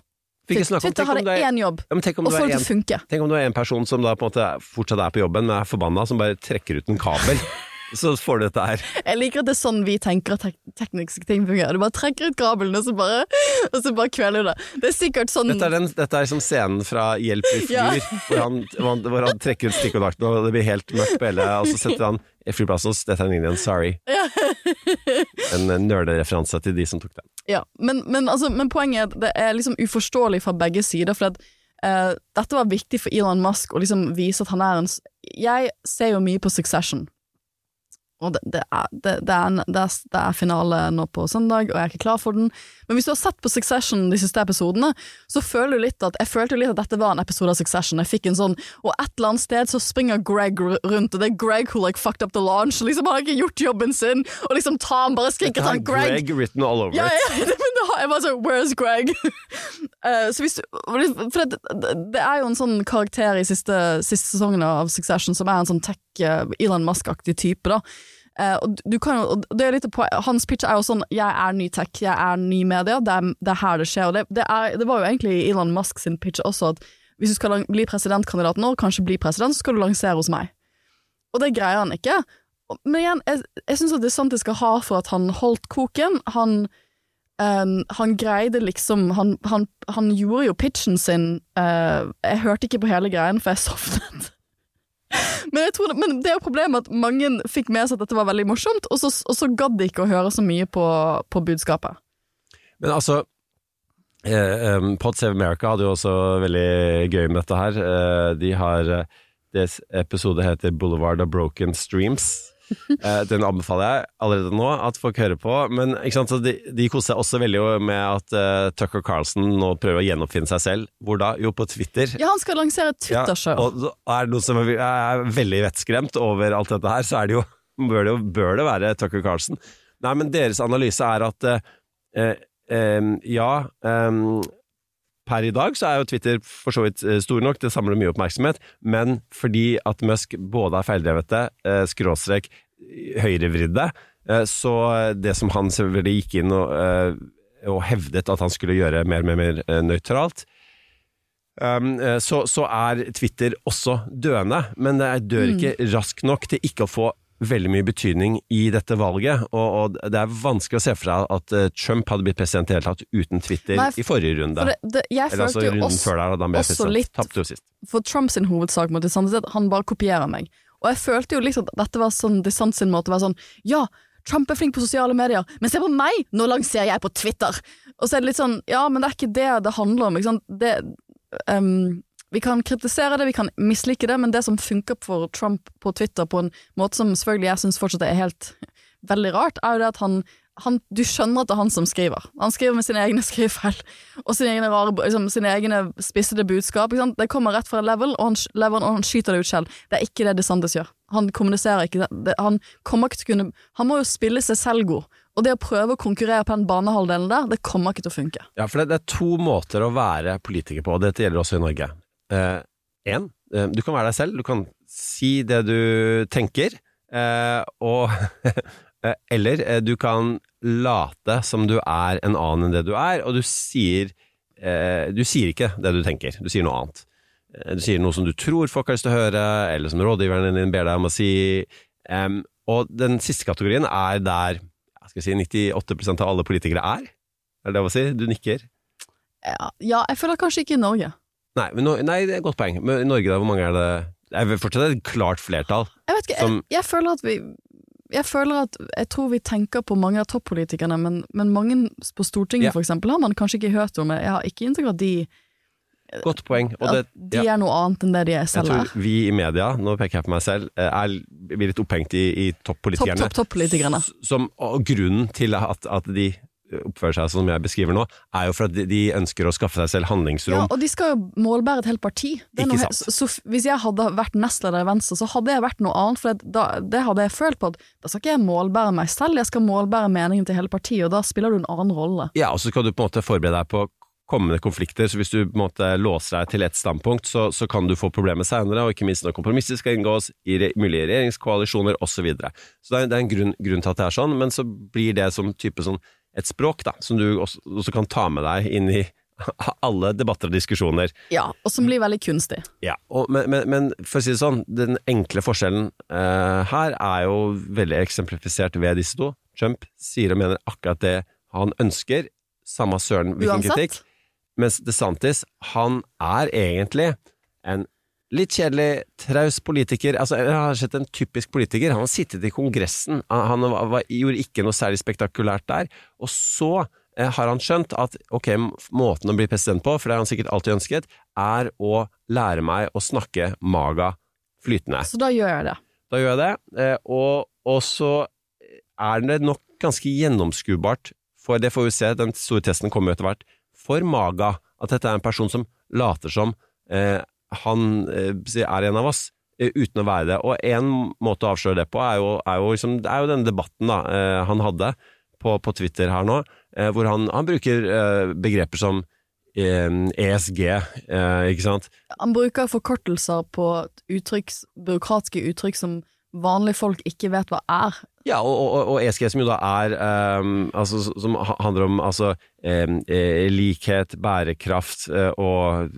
Twitter har om hadde er- én jobb, Ja, tenk og er det til å funke. Tenk om du er en person som da på en måte fortsatt er på jobben, men er forbanna, som bare trekker ut en kabel. Så får du dette her. Jeg liker at det er sånn vi tenker at tek tekniske ting fungerer. Du bare trekker ut kabelen, og så bare, og så bare kveler du det. Det er sikkert sånn Dette er, den, dette er som scenen fra Hjelp i flyr, Ja. hvor, han, hvor han- trekker ut stikkontakten, og det blir helt mørkt på hele, og så setter han flyplassen hos Dette er en Indian, sorry. En eh, nerdereferanse til de som tok den. Ja, men, men, altså, men poenget er at det er liksom uforståelig fra begge sider, for at Uh, dette var viktig for Elon Musk å liksom vise at han er en Jeg ser jo mye på Succession. Og det, det, er, det, er er, det er finale nå på søndag, og jeg er ikke klar for den. Men hvis du har sett på Succession de siste episodene, så føler du litt at Jeg følte jo litt at dette var en episode av Succession. Jeg fikk en sånn Og et eller annet sted så springer Greg rundt, og det er Greg who like fucked up the launch. Liksom Han har ikke gjort jobben sin, og liksom Tom bare skriker til han Greg. Greg written all over Ja, it. ja, men det har, jeg bare sånn Where's Greg? uh, så hvis du, for det, det er jo en sånn karakter i siste, siste sesongen av Succession som er en sånn tech, Elon Musk-aktig type, da. Eh, kan på, Hans pitch er jo sånn 'jeg er ny tech, jeg er ny media', det er, det er her det skjer. Og det, det, er, det var jo egentlig Elon Musk sin pitch også, at hvis du skal bli presidentkandidat nå, kanskje bli president, så skal du lansere hos meg. Og det greier han ikke. Men igjen, jeg, jeg syns det er sant jeg skal ha for at han holdt koken. Han Um, han greide liksom han, han, han gjorde jo pitchen sin uh, Jeg hørte ikke på hele greien, for jeg sovnet. Men, det, men det er jo problemet at mange fikk med seg at dette var veldig morsomt, og så, og så gadd de ikke å høre så mye på, på budskapet. Men altså eh, um, Pod Save America hadde jo også veldig gøy med dette her. Eh, de har eh, Deres episode heter Boulevard of Broken Streams. Eh, den anbefaler jeg allerede nå at folk hører på. Men de, de koser seg også veldig med at uh, Tucker Carlson nå prøver å gjenoppfinne seg selv. Hvor da? Jo, på Twitter. Ja, han skal lansere et Ja, Twitter-show. og er det noen som er, veldig vettskremt over alt dette her, så er det jo bør det, jo, bør det være Tucker Carlson. Nei, men deres analyse er at uh, uh, ja eh, Per i dag så er jo Twitter for så vidt eh, stor nok, det samler mye oppmerksomhet, men fordi at Musk både er feildrevete, eh, skråstrek, høyrevridde, eh, så det som han selvfølgelig gikk inn og, og hevdet at han skulle gjøre mer og mer, mer nøytralt, Um, så, så er Twitter også døende, men det dør ikke raskt nok til ikke å få veldig mye betydning i dette valget. Og, og det er vanskelig å se for seg at eh, Trump hadde blitt president i det hele tatt uten Twitter Nei, i forrige runde. For det, det, jeg Eller altså følte jo runden også, før der, da han ble også president. litt-. For Trumps hovedsak mot DeSantis er at han bare kopierer meg. Og jeg følte jo litt at dette var sånn DeSantis sin måte å være sånn Ja, Trump er flink på sosiale medier, men se på meg! Nå lanserer jeg på Twitter! Og så er det litt sånn Ja, men det er ikke det det handler om, ikke sant. Det, ehm, vi kan kritisere det, vi kan mislike det, men det som funker for Trump på Twitter på en måte som selvfølgelig jeg syns fortsatt er helt veldig rart, er jo det at han han, du skjønner at det er han som skriver. Han skriver med sine egne skrivefeil og sine egne, rare, liksom, sine egne spissede budskap. Det kommer rett fra level, og han, level, og han skyter det ut selv. Det er ikke det DeSantis gjør. Han kommuniserer ikke. Det, han kommer ikke til å kunne Han må jo spille seg selv god. Og det å prøve å konkurrere på den banehalvdelen der, det kommer ikke til å funke. Ja, for det, det er to måter å være politiker på, og dette gjelder også i Norge. Én, eh, du kan være deg selv, du kan si det du tenker, eh, og eh, Eller eh, du kan late som du er en annen enn det du er, og du sier eh, Du sier ikke det du tenker, du sier noe annet. Eh, Du sier noe som du tror folk har lyst til å høre, eller som rådgiveren din ber deg om å si. Um, og den siste kategorien er der jeg skal si 98% av alle politikere er. Er det lov å si? Du nikker? Ja, jeg føler kanskje ikke i Norge. Nei, men nå, nei, det er et godt poeng. Men i Norge, da, hvor mange er det? Det er fortsatt et klart flertall. Jeg vet ikke, Som- jeg, jeg føler at vi jeg føler at Jeg tror vi tenker på mange av toppolitikerne, men, men mange på Stortinget Ja. for eksempel har man kanskje ikke hørt om. Jeg har ikke inntrykk av at de, Godt poeng. Det, de er noe annet enn det de er jeg selv tror er. vi i media, nå peker jeg på meg selv, eh, er, blir litt opphengt i, i toppolitikerne. topp, topp, topp Som, og grunnen til at, at de oppfører seg sånn som jeg beskriver nå, er jo for at de, ønsker å skaffe seg selv handlingsrom. Ja, og de skal jo målbære et helt parti. Det er Ikke sant. Så, så hvis jeg hadde vært nestleder i Venstre, så hadde jeg vært noe annet. For det, da, det hadde jeg følt på at da skal ikke jeg målbære meg selv, jeg skal målbære meningen til hele partiet, og da spiller du en annen rolle. Ja, og så skal du på en måte forberede deg på kommende konflikter, så hvis du på en måte låser deg til ett standpunkt, så, så kan du få problemer senere, og ikke minst når kompromisser skal inngås i re, mulige regjeringskoalisjoner osv. Så, videre. så det er, det er en grunn, grunn til at det er sånn, men så blir det som type sånn et språk da, som du også, også kan ta med deg inn i alle debatter og diskusjoner. Ja, og som blir veldig kunstig. Ja, og, men, men, men for å si det sånn, den enkle forskjellen uh, her er jo veldig eksemplifisert ved disse to. Trump sier og mener akkurat det han ønsker, samme søren hvilken Uansett. kritikk. Mens DeSantis, han er egentlig en litt kjedelig, traus politiker. Altså, jeg har sett en typisk politiker. Han har sittet i Kongressen, han, var, gjorde ikke noe særlig spektakulært der. Og så eh, har han skjønt at ok, måten å bli president på, for det har han sikkert alltid ønsket, er å lære meg å snakke maga flytende. Så da gjør jeg det. Da gjør jeg det, eh, og, og så er det nok ganske gjennomskuebart, for det får vi se, den store testen kommer jo etter hvert, for Maga, at dette er en person som later som eh, han eh, er en av oss, eh, uten å være det. Og en måte å avsløre det på, er jo, er jo, liksom, det er jo denne debatten da, eh, han hadde på, på Twitter her nå, eh, hvor han, han bruker eh, begreper som ESG, eh, ikke sant? Han bruker forkortelser på uttrykk, byråkratiske uttrykk som vanlige folk ikke vet hva er. Ja, og, og, og ESG som jo da er altså, Som handler om altså, likhet, bærekraft og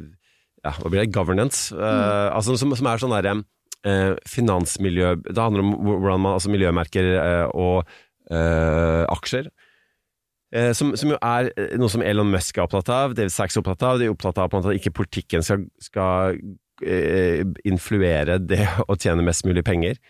ja, hva blir det? Governance. eh, altså, som, som er sånn derre uh, finansmiljø Det handler om hvordan man altså miljømerker uh, og eh, aksjer. Som, som jo er noe som Elon Musk er opptatt av, David Sachs er opptatt av. De er opptatt av at ikke politikken skal, skal influere det å tjene mest mulig penger.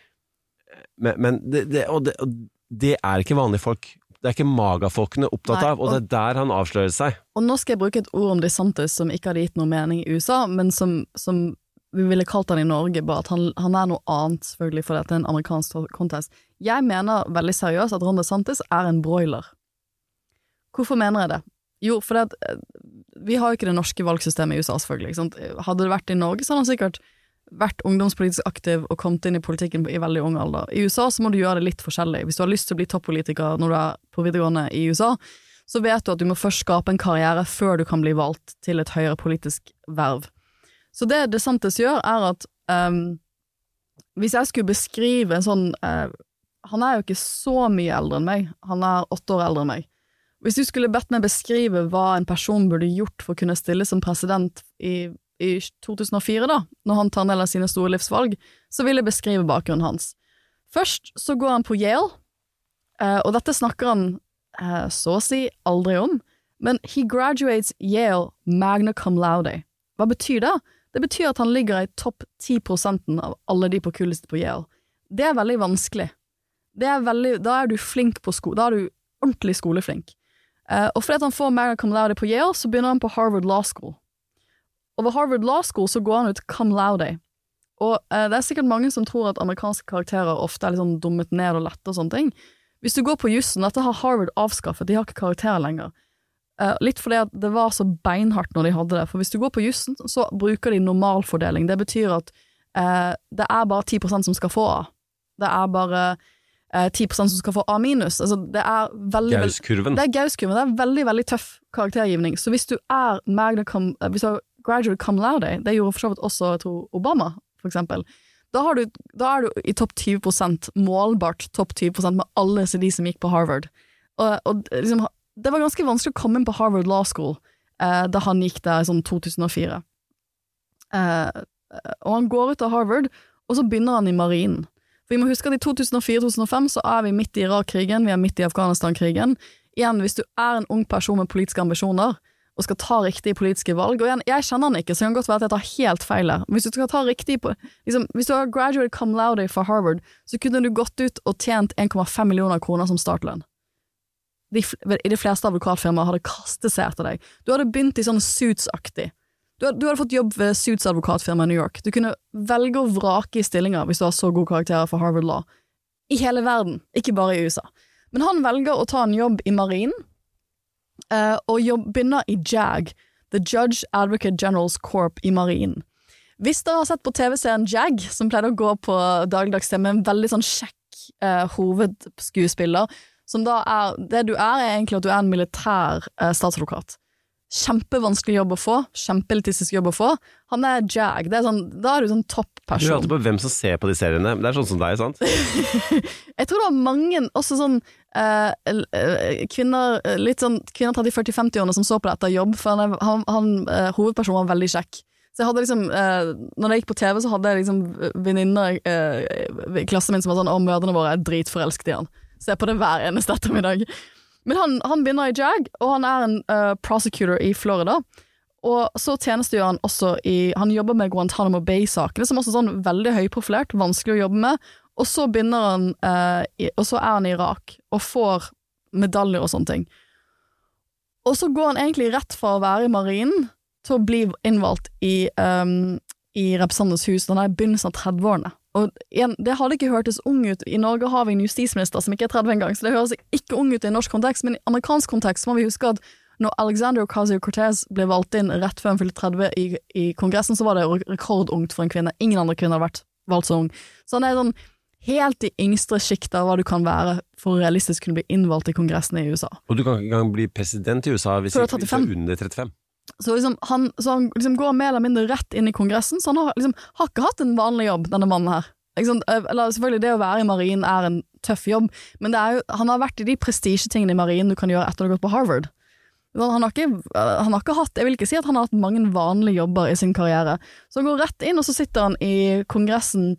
Men, men det, det, og det, og det er ikke vanlige folk. Det er ikke magafolkene opptatt Nei, av, og det er der han avslører seg. Og nå skal jeg bruke et ord om DeSantis som ikke hadde gitt noe mening i USA, men som, som vi ville kalt han i Norge, bare at han, han er noe annet, selvfølgelig, for dette er en amerikansk contest. Jeg mener veldig seriøst at Ron DeSantis er en broiler. Hvorfor mener jeg det? Jo, fordi at eh, vi har jo ikke det norske valgsystemet i USA, selvfølgelig. Hadde det vært i Norge, så hadde han sikkert vært ungdomspolitisk aktiv og kommet inn i politikken i veldig ung alder. I USA så må du gjøre det litt forskjellig. Hvis du har lyst til å bli toppolitiker når du er på videregående i USA, så vet du at du må først skape en karriere før du kan bli valgt til et høyere politisk verv. Så det DeSantis gjør, er at um, hvis jeg skulle beskrive en sånn uh, Han er jo ikke så mye eldre enn meg, han er åtte år eldre enn meg. Hvis du skulle bedt meg beskrive hva en person burde gjort for å kunne stille som president i, i 2004, da, når han tar av sine store livsvalg, så vil jeg beskrive bakgrunnen hans. Først så går han på Yale, eh, og dette snakker han eh, så å si aldri om, men he graduates Yale magna cum laude. Hva betyr det? Det betyr at han ligger i topp 10% av alle de på kulest på Yale. Det er veldig vanskelig. Er veldig, da er du flink på sko, da er du ordentlig skoleflink. Eh, og fordi han får magna cum laude på Yale, så begynner han på Harvard Law School. Og ved Harvard Law School så går han ut cum laude. Og eh, det er sikkert mange som tror at amerikanske karakterer ofte er litt sånn dummet ned og lette og sånne ting. Hvis du går på jussen, dette har Harvard avskaffet, de har ikke karakterer lenger. Eh, litt fordi at det var så beinhardt når de hadde det, for hvis du går på jussen, så bruker de normalfordeling. Det betyr at eh, det er bare 10% som skal få A. Det er bare eh, 10% som skal få A minus. Altså, det er veldig Gauskurven. Det er Gauskurven. Det er veldig, veldig tøff karaktergivning. Så hvis du er magna eh, Hvis du har graduate cum laude, det gjorde for så vidt også jeg tror, Obama, for eksempel, da, du, da er du i topp 20 målbart topp 20 med alle de som gikk på Harvard. Og, og liksom, det var ganske vanskelig å komme inn på Harvard Law School eh, da han gikk der i sånn 2004. Eh, og han går ut av Harvard, og så begynner han i marinen. For vi må huske at i 2004-2005 så er vi midt i Irak-krigen, vi er midt i Afghanistan-krigen. Igjen, hvis du er en ung person med politiske ambisjoner, og skal ta riktige politiske valg Og igjen, jeg kjenner han ikke, så det kan godt være at jeg tar helt feil her. Hvis du skal ta riktig liksom, Hvis du har graduate cum laude fra Harvard, så kunne du gått ut og tjent 1,5 millioner kroner som startlønn. De, de fleste advokatfirmaer hadde kastet seg etter deg. Du hadde begynt i sånn Suits-aktig. Du, du hadde fått jobb ved Suits advokatfirma i New York. Du kunne velge og vrake i stillinger hvis du har så gode karakterer for Harvard Law. I hele verden, ikke bare i USA. Men han velger å ta en jobb i marinen, eh, og begynner i JAG, The Judge Advocate Generals Corp i marinen. Hvis dere har sett på TV-serien Jag, som pleide å gå på dagligdags med en veldig sånn kjekk uh, hovedskuespiller, som da er Det du er, er egentlig at du er en militær uh, statsadvokat. Kjempevanskelig jobb å få, kjempeelitistisk jobb å få. Han er Jag. Det er sånn, da er du sånn Du topp-person. hørte på hvem som ser på de seriene. Det er sånn som deg, sant? Jeg tror det var mange, også sånn eh, eh, kvinner eh, litt sånn kvinner 30-40-50-årene som så på det etter jobb, for han, han, han eh, hovedpersonen var veldig kjekk. Så jeg hadde liksom, når jeg gikk på TV, så hadde jeg liksom venninner i klassen min som var sånn 'Å, mødrene våre er dritforelsket i han'. Ser på det hver eneste ettermiddag. Men han, han begynner i JAG, og han er en uh, prosecutor i Florida. Og så tjenestegjør han også i Han jobber med Guantánamo Bay-sakene, som også er sånn veldig høyprofilert, vanskelig å jobbe med. Og så begynner han uh, Og så er han i Irak, og får medaljer og sånne ting. Og så går han egentlig rett fra å være i marinen til å bli innvalgt i, um, i Representantenes hus han er i begynnelsen av 30-årene. Og igjen, det hadde ikke hørtes ung ut. I Norge har vi en justisminister som ikke er 30 engang, så det høres ikke ung ut i norsk kontekst, men i amerikansk kontekst må vi huske at når Alexander Ocasio-Cortez ble valgt inn rett før hun fylte 30 i, i Kongressen, så var det rekordungt for en kvinne. Ingen andre kvinner har vært valgt så ung. Så han er sånn helt i yngste sjikt av hva du kan være for å realistisk kunne bli innvalgt i Kongressen i USA. Og du kan ikke engang bli president i USA hvis du er hvis du er 35. under 35. Så, liksom, han, så han liksom går mer eller mindre rett inn i Kongressen, så han har, liksom, har ikke hatt en vanlig jobb, denne mannen her. Eh, Eller, selvfølgelig, det å være i marinen er en tøff jobb, men jo, han har vært i de prestisjetingene i marinen du kan gjøre etter du har gått på Harvard. Han har, ikke, eh, han har ikke hatt Jeg vil ikke si at han har hatt mange vanlige jobber i sin karriere. Så han går rett inn, og så sitter han i Kongressen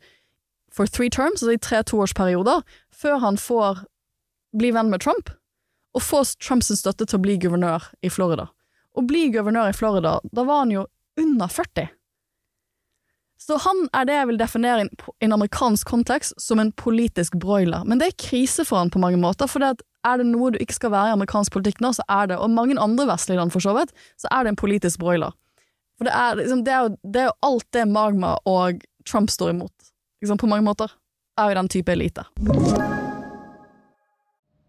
for three terms, altså i tre toårsperioder, før han får bli venn med Trump, og får Trumps støtte til å bli guvernør i Florida. Å bli guvernør i Florida, da var han jo under 40. Så han er det jeg vil definere i en- amerikansk kontekst som en politisk broiler. Men det er krise for han på mange måter, for er det noe du ikke skal være i amerikansk politikk nå, så er det, og mange andre vestlige land for så vidt, så er det en politisk broiler. For det er, liksom, det er, jo, det er jo alt det Magma og Trump står imot, liksom, på mange måter, er jo den type elite.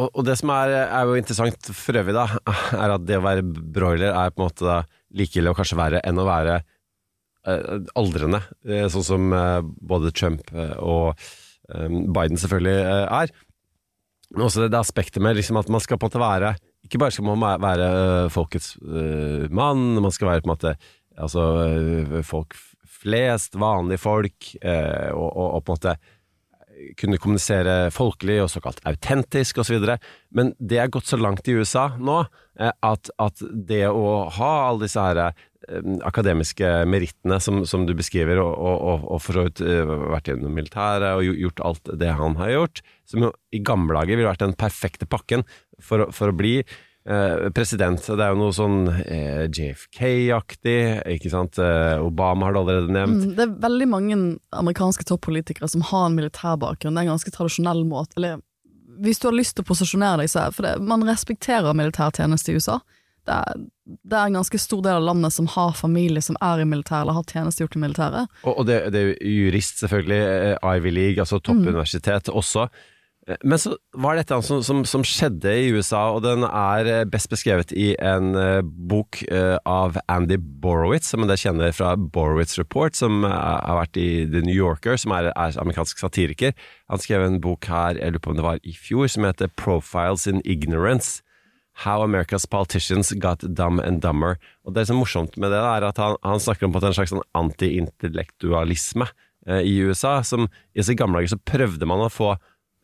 Og, og det som er, er jo interessant for øvrig, da, er at det å være broiler er på en måte like ille og kanskje verre enn å være eh, aldrende. Eh, sånn som eh, både Trump eh, og eh, Biden selvfølgelig eh, er. Men også det, det aspektet med liksom at man skal på en måte være Ikke bare skal man være folkets mann, man skal være på en måte altså, folk flest, vanlige folk, og, og, og på en måte kunne kommunisere folkelig og såkalt autentisk osv. Men det er gått så langt i USA nå eh, at, at det å ha alle disse her eh, akademiske merittene som, som du beskriver, og, og, og for så vidt eh, vært gjennom militæret og gjort alt det han har gjort, som jo i gamle dager ville vært den perfekte pakken for, for å bli president. Det er jo noe sånn eh, JFK-aktig, ikke sant. Eh, Obama har du allerede nevnt. Mm, det er veldig mange amerikanske toppolitikere som har en militær bakgrunn. Det er en ganske tradisjonell måte Eller hvis du har lyst til å posisjonere deg, så er For det, man respekterer militærtjeneste i USA. Det er, det er en ganske stor del av landet som har familie som er i militæret, eller har tjenestegjort i militæret. Og, og det, det er jurist, selvfølgelig. eh, Ivy League, altså toppuniversitet også. Eh, Men så var det et som, som, som skjedde i USA, og den er eh, best beskrevet i en eh, bok av Andy Borowitz, som en kjenner fra Borowitz Report, som har vært i The New Yorker, som er, er amerikansk satiriker. Han skrev en bok her, jeg lurer på om det var i fjor, som heter Profiles in Ignorance. How America's Politicians Got Dumb and Dumber. Og Det som er morsomt med det, er at han, han snakker om på en slags sånn antiintellektualisme eh, i USA. som I disse gamle dager så prøvde man å få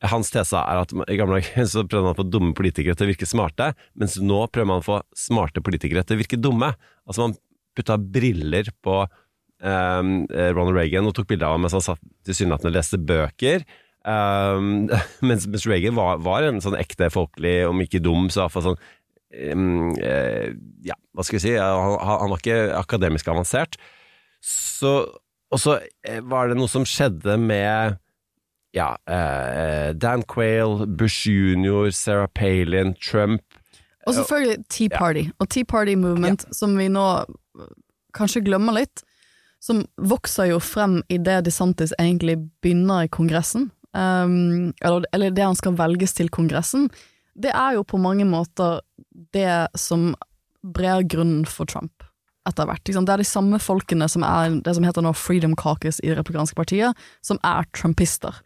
Hans tese er at i gamle dager så prøvde man å få dumme politikere til å virke smarte, mens nå prøver man å få smarte politikere til å virke dumme. Altså Man putta briller på um, Ronald Reagan og tok bilde av ham mens han satt tilsynelatende og leste bøker. Um, mens, mens Reagan var, var en sånn ekte folkelig, om ikke dum, så iallfall sånn um, uh, Ja, hva skal vi si? Han, han var ikke akademisk avansert. Så, og så eh, var det noe som skjedde med ja, eh, Dan Quayle, Bush jr., Sarah Palin, Trump Og selvfølgelig Tea Party. Og Tea Party Movement, som vi nå kanskje glemmer litt, som vokser jo frem i det DeSantis egentlig begynner i Kongressen, um, eller, eller det han skal velges til Kongressen, det er jo på mange måter det som brer grunnen for Trump etter hvert. Det er de samme folkene som er det som heter nå Freedom Caucus i det republikanske partiet, som er trumpister.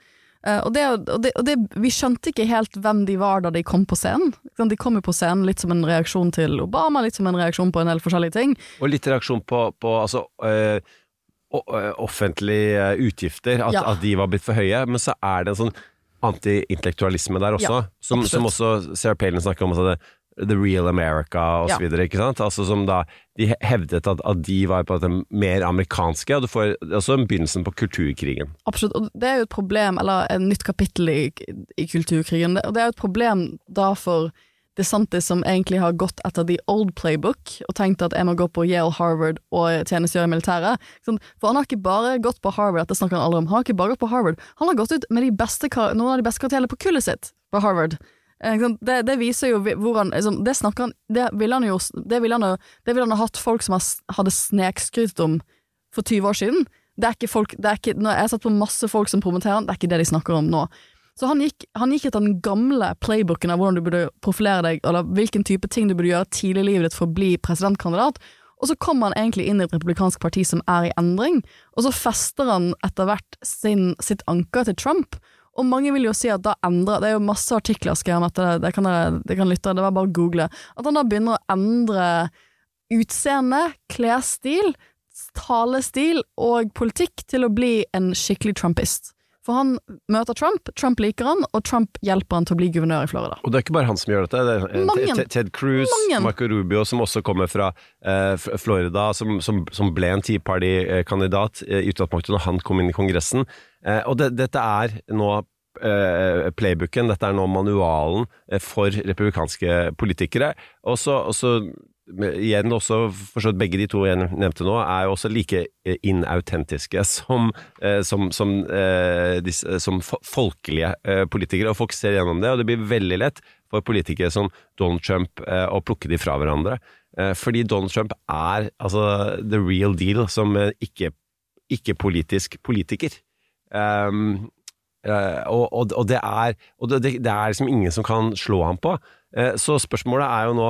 Eh, og, det, og, det, og det, vi skjønte ikke helt hvem de var da de kom på scenen. De kom jo på scenen litt som en reaksjon til Obama, litt som en reaksjon på en del forskjellige ting. Og litt reaksjon på, på altså, øh, offentlige utgifter, at, Ja. at de var blitt for høye. Men så er det en sånn anti-intellektualisme der også, Ja, som, som også Sarah Palin snakker om. Altså det, The Real America og så Ja. ikke sant? Altså som da De hevdet at, at de var på det mer amerikanske, og du får også begynnelsen på kulturkrigen. Absolutt. Og det er jo et problem, eller et nytt kapittel i, i kulturkrigen. Og det er jo et problem da for DeSantis som egentlig har gått etter the old playbook og tenkt at jeg må gå på Yale, Harvard og tjenestegjøre i militæret. Sånn, For han har ikke bare gått på Harvard, dette snakker han aldri om, han har ikke bare gått på Harvard, han har gått ut med noen av de beste karakterene på kullet sitt på Harvard. Eh? Det, det viser jo hvor han liksom, Det snakker han Det ville han jo Det ville han, vil han ha hatt folk som hadde snekskrytet om for 20 år siden. Det er ikke folk det er ikke, Jeg har sett på masse folk som promoterer han, det er ikke det de snakker om nå. Så han gikk, han gikk etter den gamle playbooken av hvordan du burde profilere deg, eller hvilken type ting du burde gjøre tidlig i livet ditt for å bli presidentkandidat. Og så kommer han egentlig inn i et republikansk parti som er i endring, og så fester han etter hvert sin, sitt anker til Trump. Og mange vil jo si at da endrer Det er jo masse artikler skrevet om dette, det kan det kan lytte, det var bare å google. At han da begynner å endre utseende, klesstil, talestil og politikk til å bli en skikkelig trumpist. For han møter Trump, Trump liker han, og Trump hjelper han til å bli guvernør i Florida. Og det er ikke bare han som gjør dette. Det eh, Mange. Ted- Cruz, Mange. Marco Rubio, som også kommer fra eh, Florida, som, som, som ble en Tea Party-kandidat eh, i utgangspunktet når han kom inn i Kongressen. Eh, og det, dette er nå eh, playbooken, dette er nå manualen for republikanske politikere. Og så, igjen også, forstått begge de to jeg nevnte nå, er jo også like eh, inautentiske som, eh, som, som, eh, disse, som folkelige politikere, og folk ser gjennom det, og det blir veldig lett for politikere som Donald Trump å plukke de fra hverandre. Fordi Donald Trump er altså the real deal som eh, ikke- ikke-politisk politiker. Um, og, og, og det er, og det, det er liksom ingen som kan slå ham på. Så spørsmålet er jo nå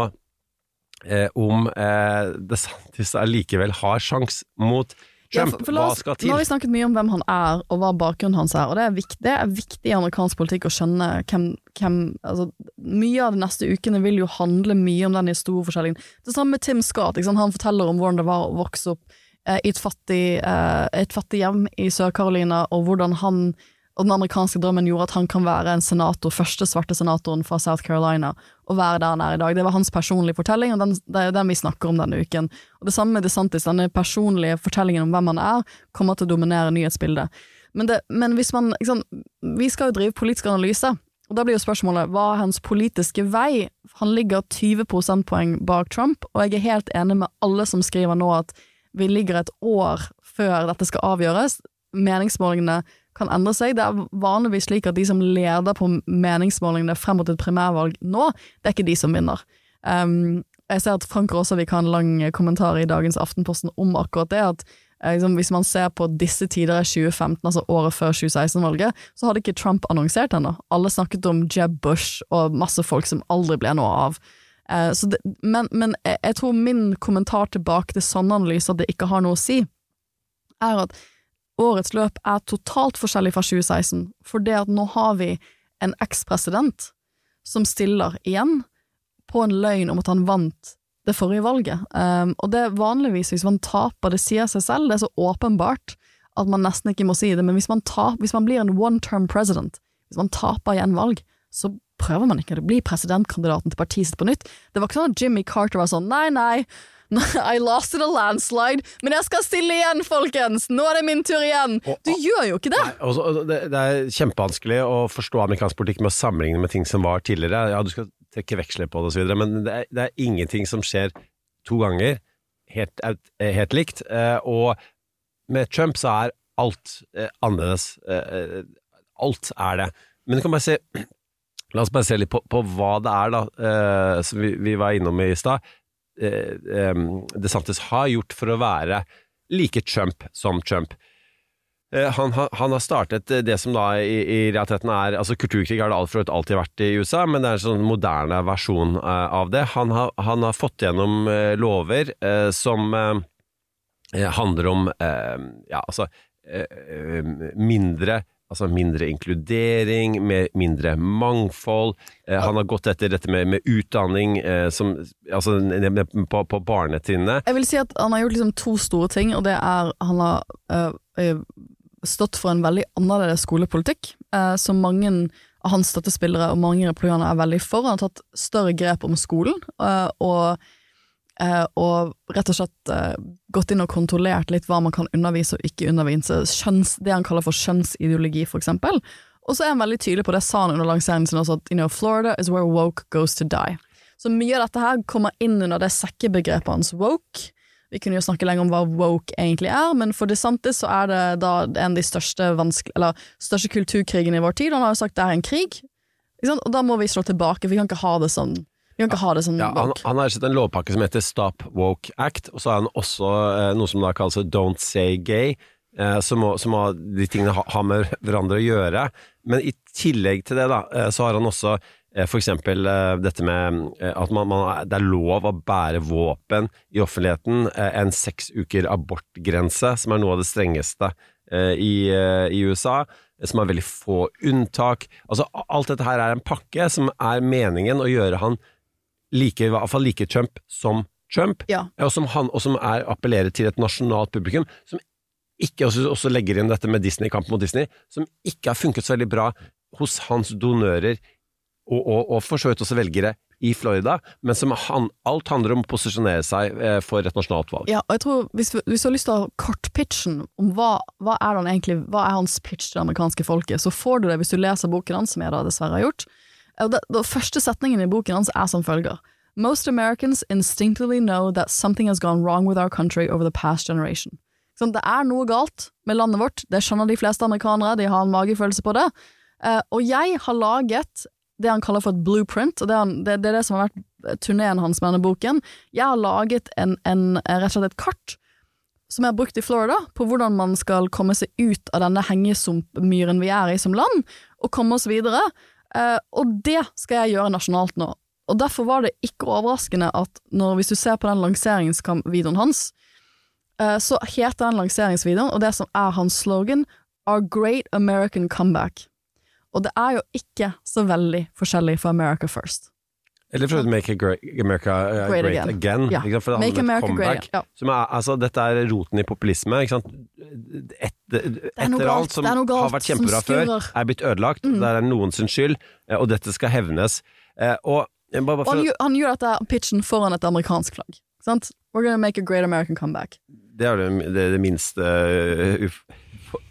eh, om eh, DeSantis allikevel har sjans mot Ja, for- for Hva skal til? Nå har vi snakket mye om hvem han er, og hva bakgrunnen hans er, og det er viktig, det er viktig i amerikansk politikk å skjønne hvem, hvem altså, Mye av de neste ukene vil jo handle mye om den historieforskjellen. Det samme med Tim Scott. Han forteller om hvordan det var å vokse opp eh, i et fattig, eh, et fattig hjem i Sør-Carolina, og hvordan han og den amerikanske drømmen gjorde at han kan være en senator, første svarte senatoren fra South Carolina, og være der han er i dag. Det var hans personlige fortelling, og den, det er den vi snakker om denne uken. Og det samme med DeSantis, denne personlige fortellingen om hvem han er, kommer til å dominere nyhetsbildet. Men, det, men hvis man sant, Vi skal jo drive politisk analyse, og da blir jo spørsmålet hva er hans politiske vei? Han ligger 20 prosentpoeng bak Trump, og jeg er helt enig med alle som skriver nå at vi ligger et år før dette skal avgjøres. Meningsmålingene kan endre seg. Det er vanligvis slik at de som leder på meningsmålingene frem mot et primærvalg nå, det er ikke de som vinner. Um, jeg ser at Frank Råsavik har en lang kommentar i dagens Aftenposten om akkurat det, at eh, liksom, hvis man ser på disse tider i 2015, altså året før 2016-valget, så hadde ikke Trump annonsert ennå. Alle snakket om Jeb Bush og masse folk som aldri ble noe av. Så det, men, men jeg, jeg tror min kommentar tilbake til sånne analyser, at det ikke har noe å si, er at årets løp er totalt forskjellig fra 2016, for det at nå har vi en ekspresident som stiller igjen på en løgn om at han vant det forrige valget. Um, og det vanligvis, hvis man taper, det sier seg selv, det er så åpenbart at man nesten ikke må si det, men hvis man, tar, hvis man blir en one term president, hvis man taper igjen valg, så prøver man ikke å bli presidentkandidaten til partiet sitt på nytt. Det var ikke sånn at Jimmy Carter var sånn nei, nei, I lost in a landslide, men jeg skal stille igjen, folkens! Nå er det min tur igjen! Du gjør jo ikke det! Nei, også, det, det er kjempevanskelig å forstå amerikansk politikk med å sammenligne med ting som var tidligere. Ja, du skal trekke veksler på det videre, men det er, det er ingenting som skjer to ganger helt, eh, helt likt. Eh, Og med Trump så er alt eh, annerledes. Alt er det. Men du kan bare se La oss bare se litt på, på hva det er, da, som vi, vi var innom i stad. Eh, eh, DeSantis har gjort for å være like Trump som Trump. Eh, Han, har- han har startet det som da i, i realiteten er altså Kulturkrig har det alltid vært i USA, men det er en sånn moderne versjon av det. Han har, han har fått gjennom lover som handler om ja, altså mindre Altså mindre inkludering, mindre mangfold. Eh, han har gått etter dette med, med utdanning eh, som, altså, på, på barnetrinnet. Jeg vil si at han har gjort liksom to store ting, og det er han har øh, stått for en veldig annerledes skolepolitikk, eh, som mange av hans støttespillere og mange republikanere er veldig for. Han har tatt større grep om skolen, øh, og, og rett og slett øh, gått inn og kontrollert litt hva man kan undervise og ikke undervise. Kjønns, det han kaller for kjønnsideologi, for eksempel. Og så er han veldig tydelig på det, sa han under lanseringen sin også, at you know, Florida is where woke goes to die. Så mye av dette her kommer inn under det sekkebegrepet hans woke. Vi kunne jo snakke lenger om hva woke egentlig er, men for DeSantis så er det da en av de største, eller, største kulturkrigene i vår tid. Han har jo sagt det er en krig, og da må vi slå tilbake. Vi kan ikke ha det sånn. Vi kan ikke ha det sånn Ja, han, han har sett en lovpakke som heter Stop Woke Act, og så har han også eh, noe som da kalles Don't Say Gay, eh, som, som har, de tingene ha- har med hverandre å gjøre. Men i tillegg til det, da, eh, så har han også eh, eksempel eh, dette med eh, at man, man, det er lov å bære våpen i offentligheten, en seks uker abortgrense, som er noe av det strengeste i, i USA, som har veldig få unntak. Altså, alt dette her er en pakke som er meningen å gjøre han like, i hvert fall like Trump som Trump, Ja. og som, han, og som er, appellerer til et nasjonalt publikum, som ikke også, også legger inn dette med Disney, kampen mot Disney, som ikke har funket så veldig bra hos hans donører, og, og, og for så vidt også velgere i Florida, men som han, alt handler om å posisjonere seg eh, for et nasjonalt valg. Ja, og jeg tror hvis, hvis du har lyst til å ha kortpitchen om hva, hva er egentlig, hva er hans pitch til det amerikanske folket, så får du det hvis du leser boken hans, som jeg da dessverre har gjort. Den første setningen i boken hans er som følger. Most Americans instinctively know that something has gone wrong with our country over the past generation. Sånn, det er noe galt med landet vårt, det skjønner de fleste amerikanere, de har en magefølelse på det. Uh, og jeg har laget det han kaller for et blueprint, og det, han, det, det er det som har vært turneen hans med denne boken. Jeg har laget en, en, rett og slett et kart som jeg har brukt i Florida, på hvordan man skal komme seg ut av denne hengesumpmyren vi er i som land, og komme oss videre. Eh, og det skal jeg gjøre nasjonalt nå. Og derfor var det ikke overraskende at når, hvis du ser på den lanseringsvideoen hans, eh, så heter den lanseringsvideoen, og det som er hans slogan, Our Great American Comeback. Og det er jo ikke så veldig forskjellig fra America First. Eller prøvde make America uh, Great great, again. again. Ja. ikke sant? For det Make America great comeback. again, ja. Er, altså, dette er roten i populisme. Ikke sant? Et, etter er annet som er har vært kjempebra før, er blitt ødelagt. Det er noens skyld, eh, og dette skal hevnes. Eh, Og eh, bare, bare han, for, og han gjør dette pitchen foran et amerikansk flagg. Sant? We're gonna make a great American comeback. Det er det, det, det minst, uh,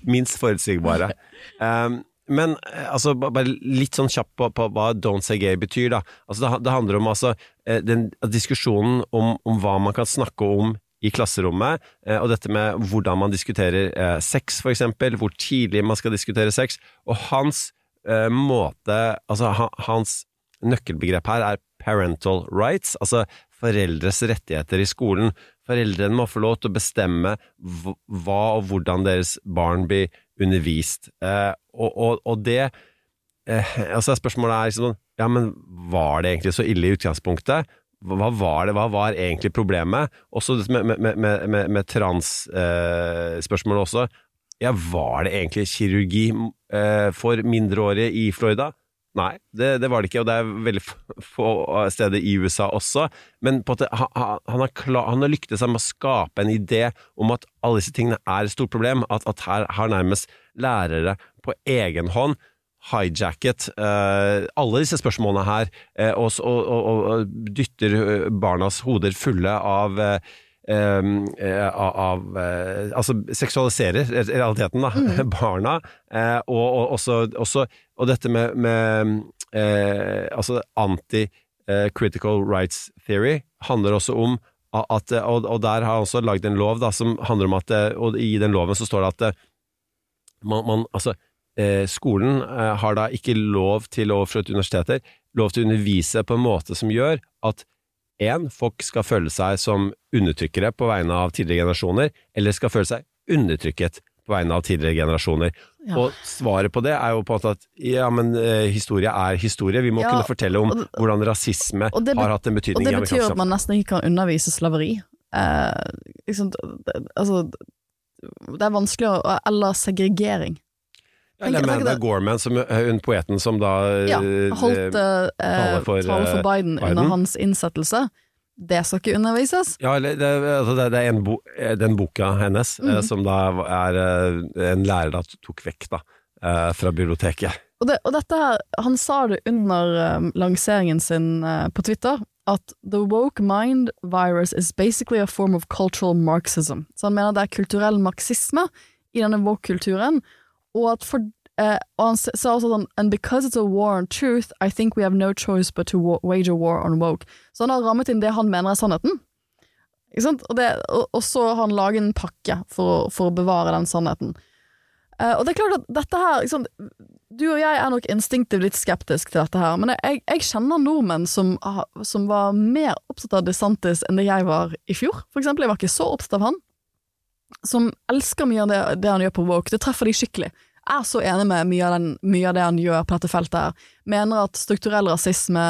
minst forutsigbare. Um, men eh, altså, bare litt sånn kjapt på, på hva Don't Say Gay betyr. Da. Altså, det, det handler om altså, eh, den diskusjonen om, om hva man kan snakke om i klasserommet, eh, og dette med hvordan man diskuterer sex, eksempel, hvor tidlig man skal diskutere sex, og hans eh, måte Altså, hans nøkkelbegrep her er parental rights, altså foreldres rettigheter i skolen. Foreldrene må få lov til å bestemme hva og hvordan deres barn blir undervist. Eh, og, og, og det eh, altså Spørsmålet er liksom Ja, men var det egentlig så ille i utgangspunktet? Hva var det, hva var egentlig problemet? Også med, med, med, med, trans-spørsmålet også. Ja, var det egentlig kirurgi eh, for mindreårige i Florida? Nei, det, det var det ikke, og det er veldig få steder i USA også. Men på at det, han, han, har klar, han har lyktes med å skape en idé om at alle disse tingene er et stort problem. At, at her har nærmest lærere på egen hånd hijacket uh, alle disse spørsmålene her, uh, og, og, og, og dytter eh, barnas hoder fulle av uh, Um, av, Altså seksualiserer realiteten, da, barna. Eh, og, og, også, også, og dette med, med eh, altså anti-critical rights theory handler også om at Og, og der har han også lagd en lov da, som handler om at eh, Og i den loven så står det at eh, man, man altså eh, skolen eh, har da ikke lov til overfor et universiteter lov til å undervise på en måte som gjør at en, folk skal føle seg som undertrykkere på vegne av tidligere generasjoner, eller skal føle seg undertrykket på vegne av tidligere generasjoner. Ja. Og svaret på det er jo på at ja, men eh, historie er historie. Vi må Ja, kunne fortelle om og hvordan rasisme det har hatt en betydning. Og det betyr at man nesten ikke kan undervise slaveri. Eh, liksom, det- altså Det er vanskelig å Eller segregering. Eller Amanda Gorman, som, eh, hun poeten som da Ja, eh, holdt eh, tale for, tale for eh, Biden, Biden. under hans innsettelse. Det skal ikke undervises. Ja, det, altså det, det er en bo, eh, den boka hennes, eh, Mhm. som da er eh, en lærer da tok vekk da, eh, fra biblioteket. Og, det, og dette her, han sa det under um, lanseringen sin uh, på Twitter, at the woke mind virus is basically a form of cultural marxism. Så han mener det er kulturell marxisme i denne woke-kulturen, og at for eh, og han sa også sånn And because it's a war on truth, I think we have no choice but to wa- wage a war on woke. Så han har rammet inn det han mener er sannheten. Ikke sant? Og, det, og, og så har han laget en pakke for, for å bevare den sannheten. Uh, og det er klart at dette her sant, Du og jeg er nok instinktivt litt skeptisk til dette her, men jeg, jeg kjenner nordmenn som, som var mer opptatt av DeSantis enn det jeg var i fjor. For eksempel, jeg var ikke så opptatt av han. Som elsker mye av det, det han gjør på Woke. Det treffer de skikkelig. Er så enig med mye av, den, mye av det han gjør på dette feltet her. Mener at strukturell rasisme,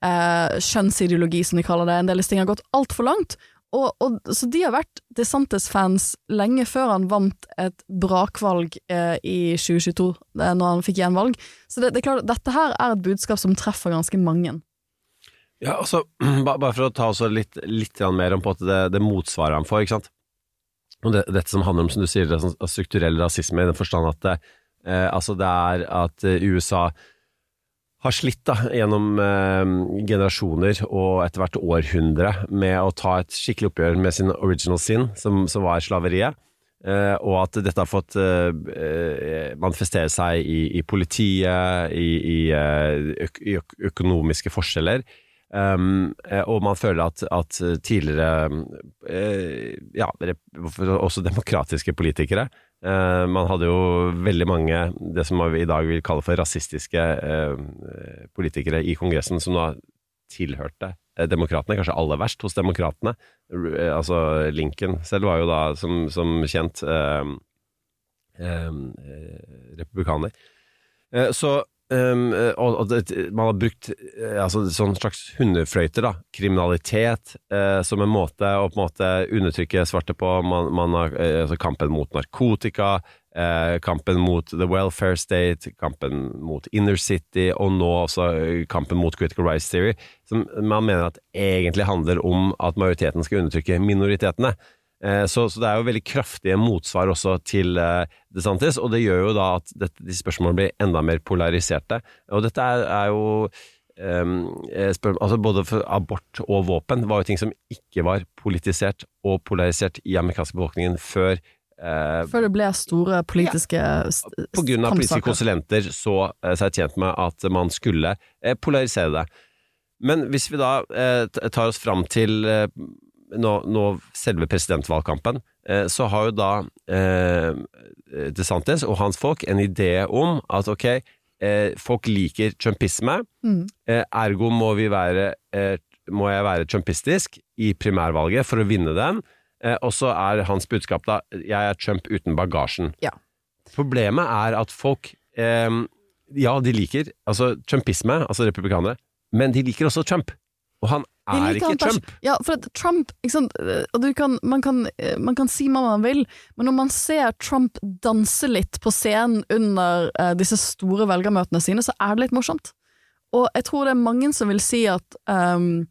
eh, kjønnsideologi som de kaller det, en del av disse tingene har gått altfor langt. Og, og, så de har vært DeSantis-fans lenge før han vant et brakvalg eh, i 2022, eh, når han fikk gjenvalg. Så det, det er klart, dette her er et budskap som treffer ganske mange. Ja, altså, bare for å ta også litt, litt mer om på at det, det motsvaret han får, ikke sant. Og det, dette som handler om, som du sier, er sånn strukturell rasisme i den forstand at det, eh, altså det er at eh, USA har slitt da, gjennom eh, generasjoner og etter hvert århundre med å ta et skikkelig oppgjør med sin original sin, som, som var slaveriet. Eh, og at dette har fått eh, manifestere seg i, i politiet, i, i, eh, i økonomiske forskjeller. Um, eh, og man føler at, at tidligere uh, ja, også demokratiske politikere uh, Man hadde jo veldig mange det som vi i dag vil kalle for rasistiske uh, politikere i Kongressen, som da tilhørte eh, demokratene, kanskje aller verst hos demokratene. Eh, Altså Lincoln selv var jo da som, som kjent eh, eh, eh, republikaner. Eh, Så Um, og, og man har brukt eh, altså, sånn slags hundefløyter, da. Kriminalitet uh, som en måte å på en måte undertrykke svarte på. Man, man har uh, altså kampen mot narkotika, uh, kampen mot the welfare state, kampen mot inner city, og nå også kampen mot critical rights theory. Som man mener at egentlig handler om at majoriteten skal undertrykke minoritetene. Eh, Så, så det er jo veldig kraftige motsvar også til eh, DeSantis, og det gjør jo da at dette, de spørsmålene blir enda mer polariserte. Og dette er, er jo eh, spør, altså Både for abort og våpen var jo ting som ikke var politisert og polarisert i amerikanske befolkningen før uh, Før det ble store politiske ja, på grunn av politiske konsulenter så uh, seg tjent med at man skulle uh, polarisere det. Men hvis vi da tar oss fram til nå, nå selve presidentvalgkampen, eh, så har jo da eh, DeSantis og hans folk en idé om at ok, eh, folk liker trumpisme, Mm. eh, ergo må vi være eh, må jeg være trumpistisk i primærvalget for å vinne den. Eh, og så er hans budskap da 'jeg er Trump uten bagasjen'. Ja. Problemet er at folk Ja, de liker altså trumpisme, altså republikanere, men de liker også Trump. Og han er ikke Trump. Ja, for at Trump eh, kan, man, kan, eh, man kan si hva man vil, men når man ser Trump danse litt på scenen under uh, disse store velgermøtene sine, så er det litt morsomt. Og jeg tror det er mange som vil si at um,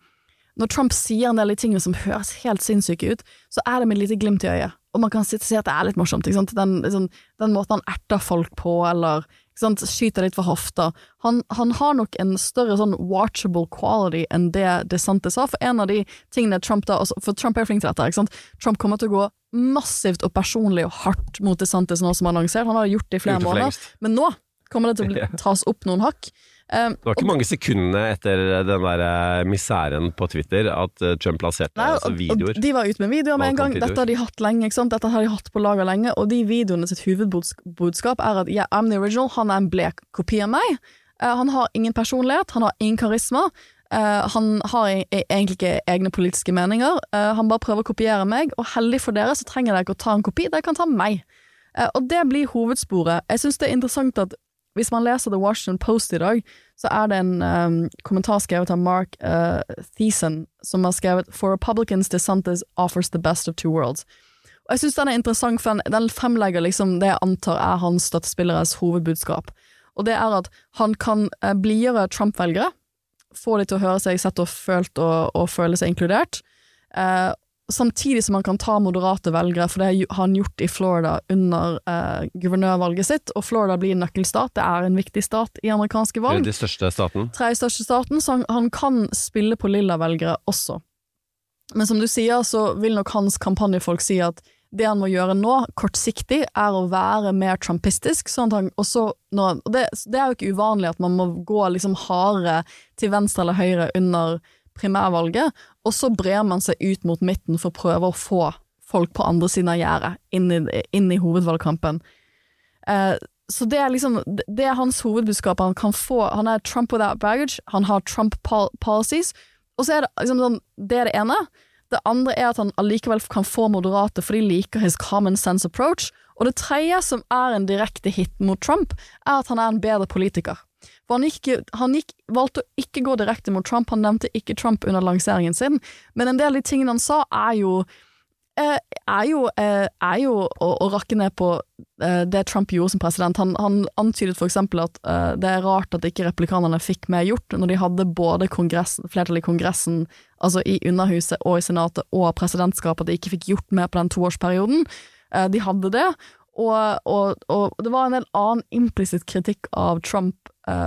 når Trump sier en del tingene som høres helt sinnssyke ut, så er det med et lite glimt i øyet. Og man kan si at det er litt morsomt. Den, liksom, den måten han erter folk på, eller sant? skyter litt fra hofta. Han, han har nok en større sånn watchable quality enn det DeSantis har. For en av de tingene Trump da, for Trump er flink til dette, ikke sant? Trump kommer til å gå massivt og personlig og hardt mot DeSantis nå som han har lansert. Han har gjort det i flere måneder, men nå kommer det til å bli, tas opp noen hakk. Um, Det var ikke mange sekundene etter den der miseren misæren på Twitter at eh, Trump lanserte Nei, altså, videoer. de var ute med videoer med en gang. Dette har de hatt lenge? Dette har de hatt på lager lenge, og de videoene sitt hovedbudskap er at yeah, I'm the original, han er en blek kopi av meg. Uh, han har ingen personlighet, han har ingen karisma. Uh, han har e e egentlig ikke egne politiske meninger. Uh, han bare prøver å kopiere meg, og heldig for dere så trenger dere ikke å ta en kopi, dere kan ta meg. Uh, og det blir hovedsporet. Jeg syns det er interessant at hvis man leser The Washington Post i dag, så er det en um, kommentar skrevet av Mark uh, Thiessen, som har skrevet For Republicans, DeSantis offers the best of two worlds. Og jeg syns den er interessant, for den, fremlegger liksom det jeg antar er hans støttespilleres hovedbudskap. Og det er at han kan uh, blidgjøre Trump-velgere, få de til å høre seg sett og følt og, og føle seg inkludert. Eh, samtidig som han kan ta moderate velgere, for det har han gjort i Florida under eh, guvernørvalget sitt. Og Florida blir en nøkkelstat, det er en viktig stat i amerikanske er valg. den største staten. Tredje største staten, så han, han kan spille på lilla velgere også. Men som du sier, så vil nok hans kampanjefolk si at det han må gjøre nå, kortsiktig, er å være mer trumpistisk. Sånn han når, det, det er jo ikke uvanlig at man må gå liksom hardere til venstre eller høyre under primærvalget, og så brer man seg ut mot midten for å prøve å få folk på andre siden av gjerdet inn, inn i hovedvalgkampen. Eh, så det er liksom det- er hans hovedbudskap. Han kan få Han er Trump without baggage, han har Trump pol policies, og så er det liksom sånn Det er det ene. Det andre er at han allikevel kan få moderate, for de liker his common sense approach. Og det tredje, som er en direkte hit mot Trump, er at han er en bedre politiker. For han, gikk, han gikk, valgte å ikke gå direkte mot Trump, han nevnte ikke Trump under lanseringen sin, men en del av de tingene han sa, er jo eh, er jo, eh, er jo å, å rakke ned på eh, det Trump gjorde som president. Han, han antydet eksempel at det er rart at ikke replikanerne fikk mer gjort når de hadde både flertallet i Kongressen, altså i Underhuset og i Senatet og presidentskapet, at de ikke fikk gjort mer på den toårsperioden. De hadde det, og, og, og det var en del annen implisitt kritikk av Trump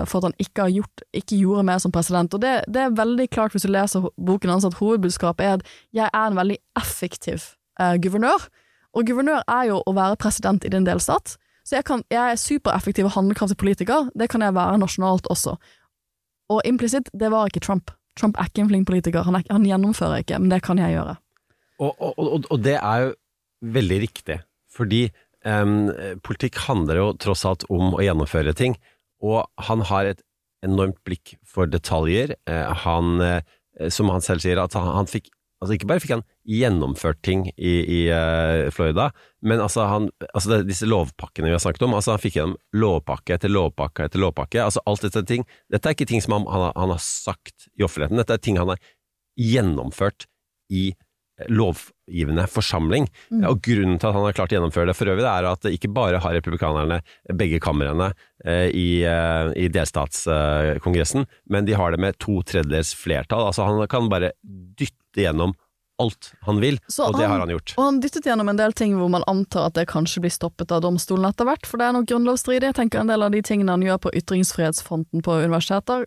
for at han ikke, gjort, ikke gjorde mer som president. Og det, det er veldig klart hvis du leser boken hans at hovedbudskapet er at jeg er en veldig effektiv eh, guvernør. Og guvernør er jo å være president i din delstat. Så jeg, kan, jeg er supereffektiv og handlekraftig politiker. Det kan jeg være nasjonalt også. Og implisitt, det var ikke Trump. Trump er ikke en flink politiker. Han, er, han gjennomfører ikke, men det kan jeg gjøre. Og, og, og, og det er jo veldig riktig, fordi um, politikk handler jo tross alt om å gjennomføre ting, og han har et enormt blikk for detaljer. Eh, han, eh, som han selv sier, at han, fikk Altså Ikke bare fikk han gjennomført ting i, i eh, Florida, men altså, han, altså disse lovpakkene vi har snakket om, altså han fikk gjennom lovpakke etter lovpakke etter lovpakke. altså alt Dette ting, dette er ikke ting som han, han, har, han har sagt i offentligheten, dette er ting han har gjennomført i lovgivende forsamling. Mm. Og Grunnen til at han har klart å gjennomføre det for øvrig, det er at ikke bare har republikanerne begge kamrene eh, i, eh, i delstatskongressen, men de har det med to tredjedels flertall. Altså Han kan bare dytte gjennom alt han vil, Så og det har han gjort. Og han dyttet gjennom en del ting hvor man antar at det kanskje blir stoppet av domstolen etter hvert, for det er noe grunnlovsstridig. Jeg tenker en del av de tingene han gjør på ytringsfrihetsfronten på universiteter,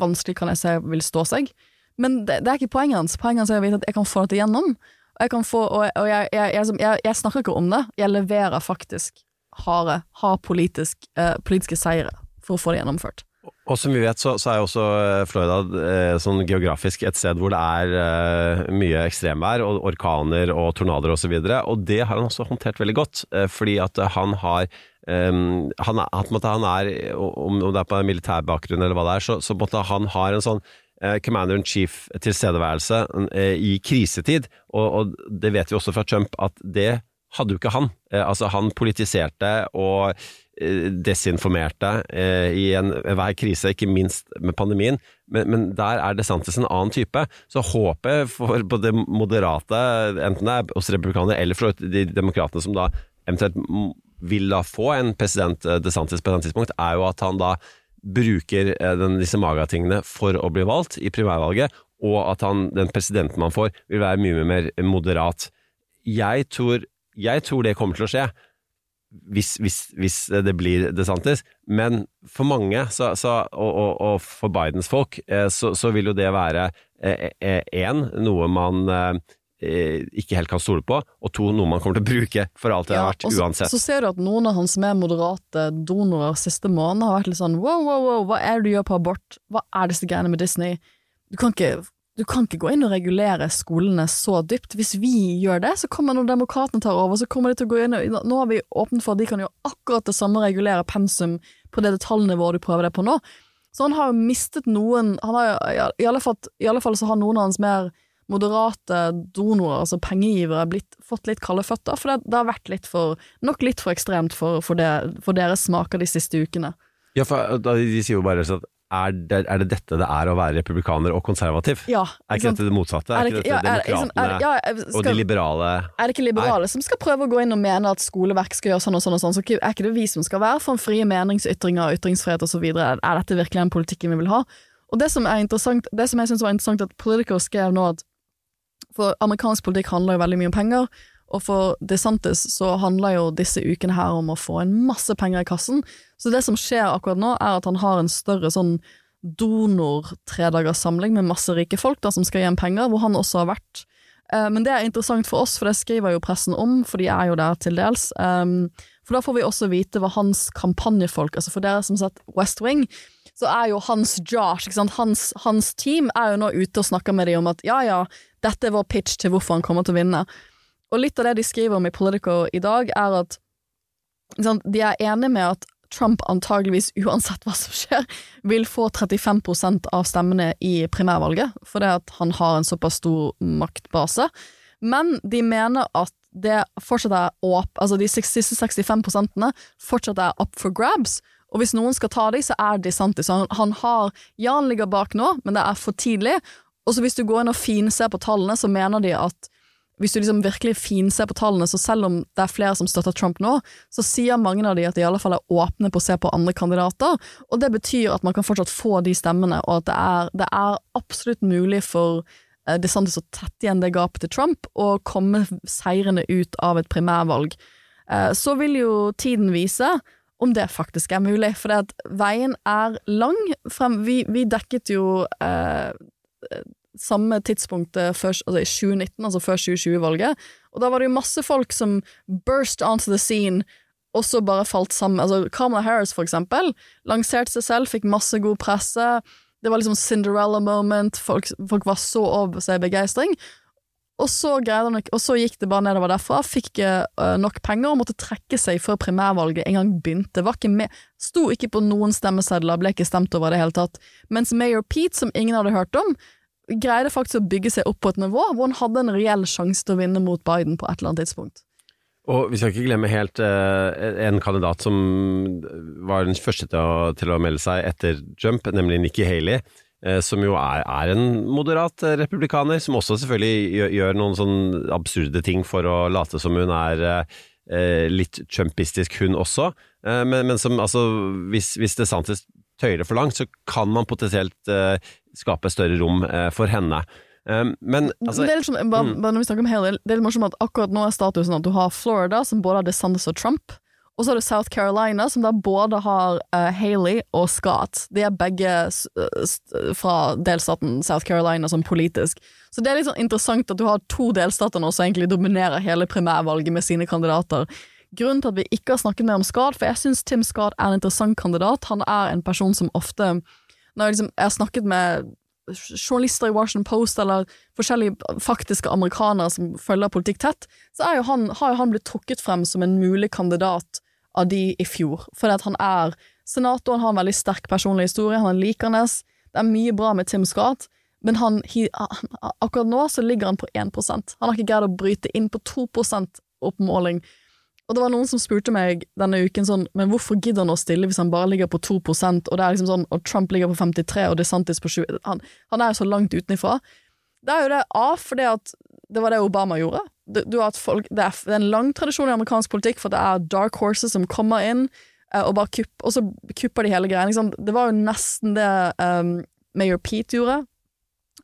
vanskelig kan jeg se vil stå seg. Men det, det er ikke poenget hans. Poenget hans er å vite at jeg kan få dette gjennom. Og jeg, få, og jeg, og jeg, jeg, snakker ikke om det, jeg leverer faktisk harde, hard politisk, eh, politiske seire for å få det gjennomført. Og som vi vet, så, så er også eh, Florida eh, sånn geografisk et sted hvor det er eh, mye ekstremvær og orkaner og tornadoer osv. Og, så og det har han også håndtert veldig godt, eh, fordi at han har eh, han, er- han er, om det er på en militær bakgrunn eller hva det er, så, så måtte han har en sånn commander in chief-tilstedeværelse eh, i krisetid, og, og det vet vi også fra Trump at det hadde jo ikke han. Eh, altså Han politiserte og eh, desinformerte i i enhver krise, ikke minst med pandemien, men, men der er DeSantis en annen type. Så håpet for på det moderate, enten det er hos republikanere eller for de demokratene som da eventuelt vil da få en president eh, DeSantis på et tidspunkt, er jo at han da bruker eh, den, disse magatingene for å bli valgt i primærvalget, og at han, den presidenten man får, vil være mye mer moderat. Jeg tror, jeg tror det kommer til å skje. Hvis, hvis, hvis det blir DeSantis, men for mange, så, så, og, og, og for Bidens folk, eh, så, så vil jo det være én, noe man eh, ikke helt kan stole på, og to, noe man kommer til å bruke for alt det har vært uansett. så. Så ser du at noen av hans mer moderate donorer siste måned har vært litt sånn wow, wow, wow, hva er det du gjør på abort, hva er disse greiene med Disney? Du kan ikke du kan ikke gå inn og regulere skolene så dypt. Hvis vi gjør det, så kommer når demokratene tar over, så kommer de til å gå inn og Nå har vi åpnet for at de kan gjøre akkurat det samme, regulere pensum på det detaljnivået du prøver det på nå. Så han har jo mistet noen han har, i, alle fall, I alle fall så har noen av hans mer moderate donorer, altså pengegivere, blitt, fått litt kalde føtter, for det, det har vært litt for, nok litt for ekstremt for, for, det, for deres smaker de siste ukene. Ja, for da- De sier jo bare sånn at er det, er det dette det er å være republikaner og konservativ? Ja, Er ikke dette det motsatte? Er, Er det ikke dette er- er- demokratene ja, og de liberale Er det ikke liberale som skal prøve å gå inn og mene at skoleverk skal gjøre sånn og sånn og sånn, så er ikke det vi som skal være for en frie meningsytringer, ytringsfrihet osv.? Er er dette virkelig den politikken vi vil ha? Og det som er interessant, det som jeg syns var interessant at Politico skrev nå, at for amerikansk politikk handler jo veldig mye om penger, og for DeSantis så handler jo disse ukene her om å få en masse penger i kassen. Så det som skjer akkurat nå, er at han har en større sånn donor-tredagerssamling med masse rike folk da, som skal gi ham penger, hvor han også har vært. Eh, Men det er interessant for oss, for det skriver jo pressen om, for de er jo der til dels. Um, For da får vi også vite hva hans kampanjefolk, altså for dere som har sett West Wing, så er jo hans Josh? Hans, hans team er jo nå ute og snakker med dem om at ja ja, dette er vår pitch til hvorfor han kommer til å vinne. Og litt av det de skriver om i Politico i dag, er at sant, de er enige med at Trump antageligvis, uansett hva som skjer, vil få 35% av stemmene i primærvalget, fordi at han har en såpass stor maktbase. Men de mener at det fortsatt er åp, altså de siste 65 fortsatt er up for grabs. Og hvis noen skal ta dem, så er de DeSantis. Han, han har Ja, han ligger bak nå, men det er for tidlig. Og så hvis du går inn og finser på tallene, så mener de at hvis du liksom virkelig finser på tallene, så selv om det er flere som støtter Trump nå, så sier mange av de at de i alle fall er åpne på å se på andre kandidater, og det betyr at man kan fortsatt få de stemmene, og at det er, det er absolutt mulig for eh, DeSantis å tette igjen det gapet til Trump og komme seirende ut av et primærvalg. Eh, Så vil jo tiden vise om det faktisk er mulig, for veien er lang. Vi, vi dekket jo eh, samme tidspunktet før, altså i 2019, altså før 2020-valget, og da var det jo masse folk som burst onto the scene, og så bare falt sammen. Altså Kamala Harris, for eksempel, lanserte seg selv, fikk masse god presse. Det var liksom Cinderella moment, folk, folk var så over seg i begeistring. Og så, ikke, og så gikk det bare nedover derfra, fikk øh, nok penger og måtte trekke seg før primærvalget en gang begynte. Var ikke med, sto ikke på noen stemmesedler, ble ikke stemt over i det hele tatt. Mens Mayor Pete, som ingen hadde hørt om, greide faktisk å bygge seg opp på et nivå hvor han hadde en reell sjanse til å vinne mot Biden på et eller annet tidspunkt. Og vi skal ikke glemme helt eh, en kandidat som var den første til å, til å melde seg etter Trump, nemlig Nikki Haley. eh, Som jo er, er en moderat eh, republikaner, som også selvfølgelig gjør, gjør noen sånn absurde ting for å late som hun er eh, litt trumpistisk, hun også. Eh, men, men som altså, hvis, hvis DeSantis tøyer det for langt, så kan man potensielt skape større rom eh, for henne. Eh, men altså det er sånn, bare, mm. bare når vi snakker om Haley, det er litt morsomt at akkurat nå er statusen at du har Florida, som både har DeSantis og Trump, og så har du South Carolina, som da både har uh, Haley og Scott. De er begge fra delstaten South Carolina som politisk. Så det er litt sånn interessant at du har to delstater nå som egentlig dominerer hele primærvalget med sine kandidater. Grunnen til at vi ikke har snakket mer om Scott, for jeg syns Tim Scott er en interessant kandidat. Han er en person som ofte Når jeg, liksom, jeg har snakket med journalister i Washington Post eller forskjellige faktiske amerikanere som følger politikk tett, så jo han, har jo han blitt trukket frem som en mulig kandidat av de i fjor. Fordi at han er senator, han har en veldig sterk personlig historie, han er likende. Det er mye bra med Tim Scott, men han, he, akkurat nå så ligger han på 1% Han har ikke greid å bryte inn på 2% oppmåling. Og det var noen som spurte meg denne uken sånn, men hvorfor gidder han å stille hvis han bare ligger på 2% og det er liksom sånn, og Trump ligger på 53 og DeSantis på 20 Han, han er jo så langt utenifra. Det er jo det A, fordi at det var det Obama gjorde. Du, du folk, det, er, det er en lang tradisjon i amerikansk politikk for at det er dark horses som kommer inn, eh, og bare kupp, og så kupper de hele greia. Liksom. Det var jo nesten det um, Mayor Pete gjorde.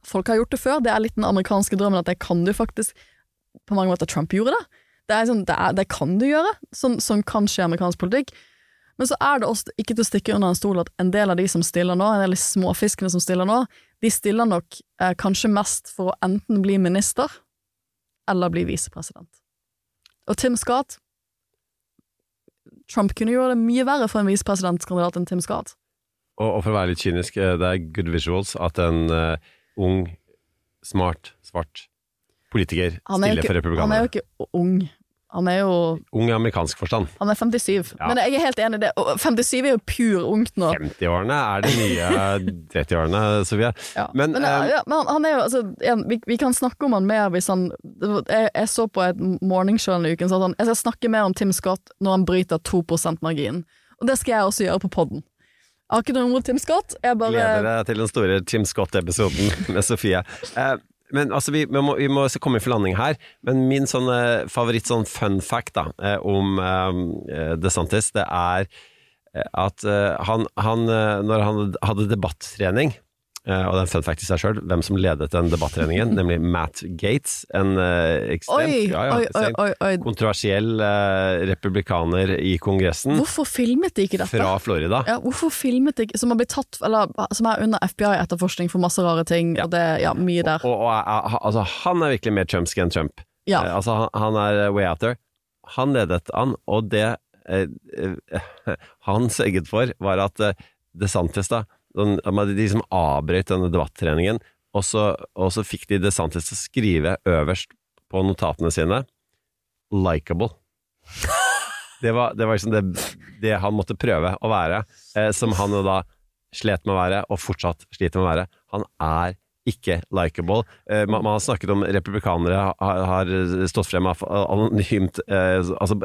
Folk har gjort det før. Det er litt den amerikanske drømmen at det kan du faktisk På mange måter Trump gjorde det. Det, sånn, det, er, det kan du gjøre, sånn, sånn kan skje i amerikansk politikk. Men så er det også ikke til å stikke under en stol at en del av de som stiller nå, en del av de småfiskene som stiller nå, de stiller nok eh, kanskje mest for å enten bli minister eller bli visepresident. Og Tim Scott Trump kunne gjøre det mye verre for en visepresidentkandidat enn Tim Scott. Og, og for å være litt kynisk, eh, det er good visuals at en uh, ung, smart, svart politiker stiller ikke, for republikanerne. han er jo ikke ung. Han er jo Ung i amerikansk forstand. Han er 57. Ja. Men jeg er helt enig i det. 57 er jo pur ungt nå. 50-årene er de nye 30-årene, Sofie. Ja. Men, Men, eh, ja, men han, han er jo altså, vi, vi kan snakke om han mer hvis han jeg, jeg så på et morningshow denne uken, så at han, jeg skal snakke mer om Tim Scott når han bryter 2 %-marginen. Og det skal jeg også gjøre på podden. Jeg har ikke noe imot Tim Scott. Jeg bare Gleder deg til den store Tim Scott-episoden med Sofie. Eh, men altså, vi, vi, må, vi må komme for landing her. Men min sånn, favoritt sånn fun fact da, eh, om eh, DeSantis, det er eh, at han, han Når han hadde debattrening og det er en fun fact i seg sjøl, hvem som ledet den debattreningen, nemlig Matt Gates. En eh, ekstremt ja, ja, oi. kontroversiell eh, republikaner i Kongressen Hvorfor filmet de ikke dette? fra Florida. Ja, hvorfor filmet de ikke Som har blitt tatt Eller som er under FBI-etterforskning for masse rare ting, og det Ja, mye der. Og, og, og, altså, han er virkelig mer Trumpsk enn Trump. Ja. Eh, altså, han, han er way out there. Han ledet an, og det eh, eh, han sørget for, var at eh, DeSantis, da, den, de som avbrøt denne debattreningen, og så, og så fikk de DeSantis til å skrive øverst på notatene sine 'likable'. Det var, det var liksom det, det han måtte prøve å være, eh, som han jo da slet med å være, og fortsatt sliter med å være. Han er ikke likeable. Eh, man, man har snakket om republikanere har, har stått frem av anonymt eh, Altså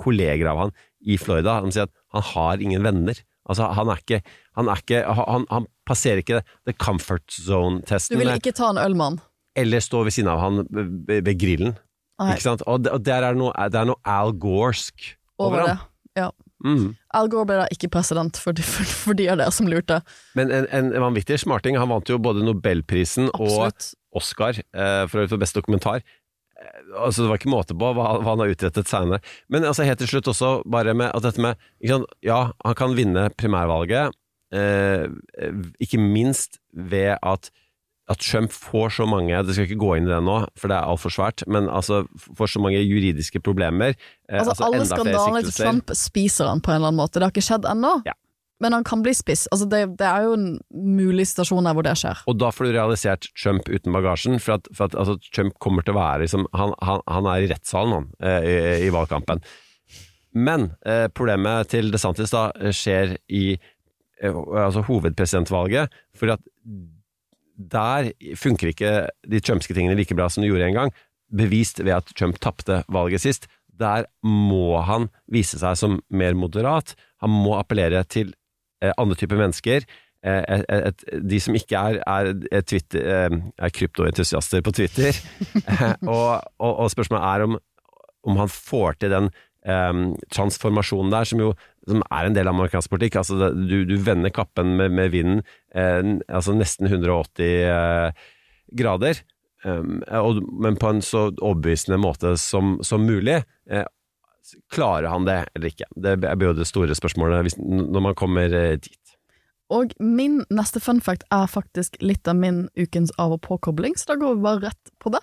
kolleger av han i Florida. De sier at han har ingen venner. Altså, han er ikke Han, er ikke, han, han passerer ikke the comfort zone-testen. Du vil ikke ta en ølmann? Eller stå ved siden av han ved, grillen. Nei, Ikke sant? Og, der er noe, det er noe Al Gorsk over over det. han. Ja. Mm. Al Gore ble da ikke president for de, for, for de av dere som lurte. Men en, en vanvittig smarting. Han vant jo både Nobelprisen og Oscar eh, for, for beste dokumentar. Altså, det var ikke måte på hva, hva han har utrettet senere. Men altså, helt til slutt også, bare med at dette med sant, Ja, han kan vinne primærvalget, eh, ikke minst ved at at Trump får så mange Det skal ikke gå inn i det nå, for det er altfor svært, men altså får så mange juridiske problemer. eh, Altså, alle enda skandalene til. Trump spiser han på en eller annen måte. Det har ikke skjedd ennå, Ja. Men han kan bli spiss. Altså, det, det er jo en mulig situasjon der hvor det skjer. Og da får du realisert Trump uten bagasjen, for at, for at altså, Trump kommer til å være liksom, han, han, han er i rettssalen han, eh, i, i valgkampen. Men eh, problemet til DeSantis da eh, skjer i eh, altså, hovedpresidentvalget, for at der funker ikke de trumpske tingene like bra som de gjorde en gang, bevist ved at Trump tapte valget sist. Der må han vise seg som mer moderat. Han må appellere til andre typer mennesker. Eh, et, et, de som ikke er, er, er, Twitter, eh, er kryptoentusiaster på Twitter. Eh, og, og, og, spørsmålet er om, om han får til den um, transformasjonen der, som jo som er en del av amerikansk politikk. Altså, du, du, vender kappen med, med vinden eh, altså nesten 180 eh, grader, um, og, men på en så overbevisende måte som, som mulig. Eh, klarer han det eller ikke? Det blir jo det store spørsmålet hvis, når man kommer eh, dit. Og min neste fun fact er faktisk litt av min ukens av- og påkobling, så da går vi bare rett på det.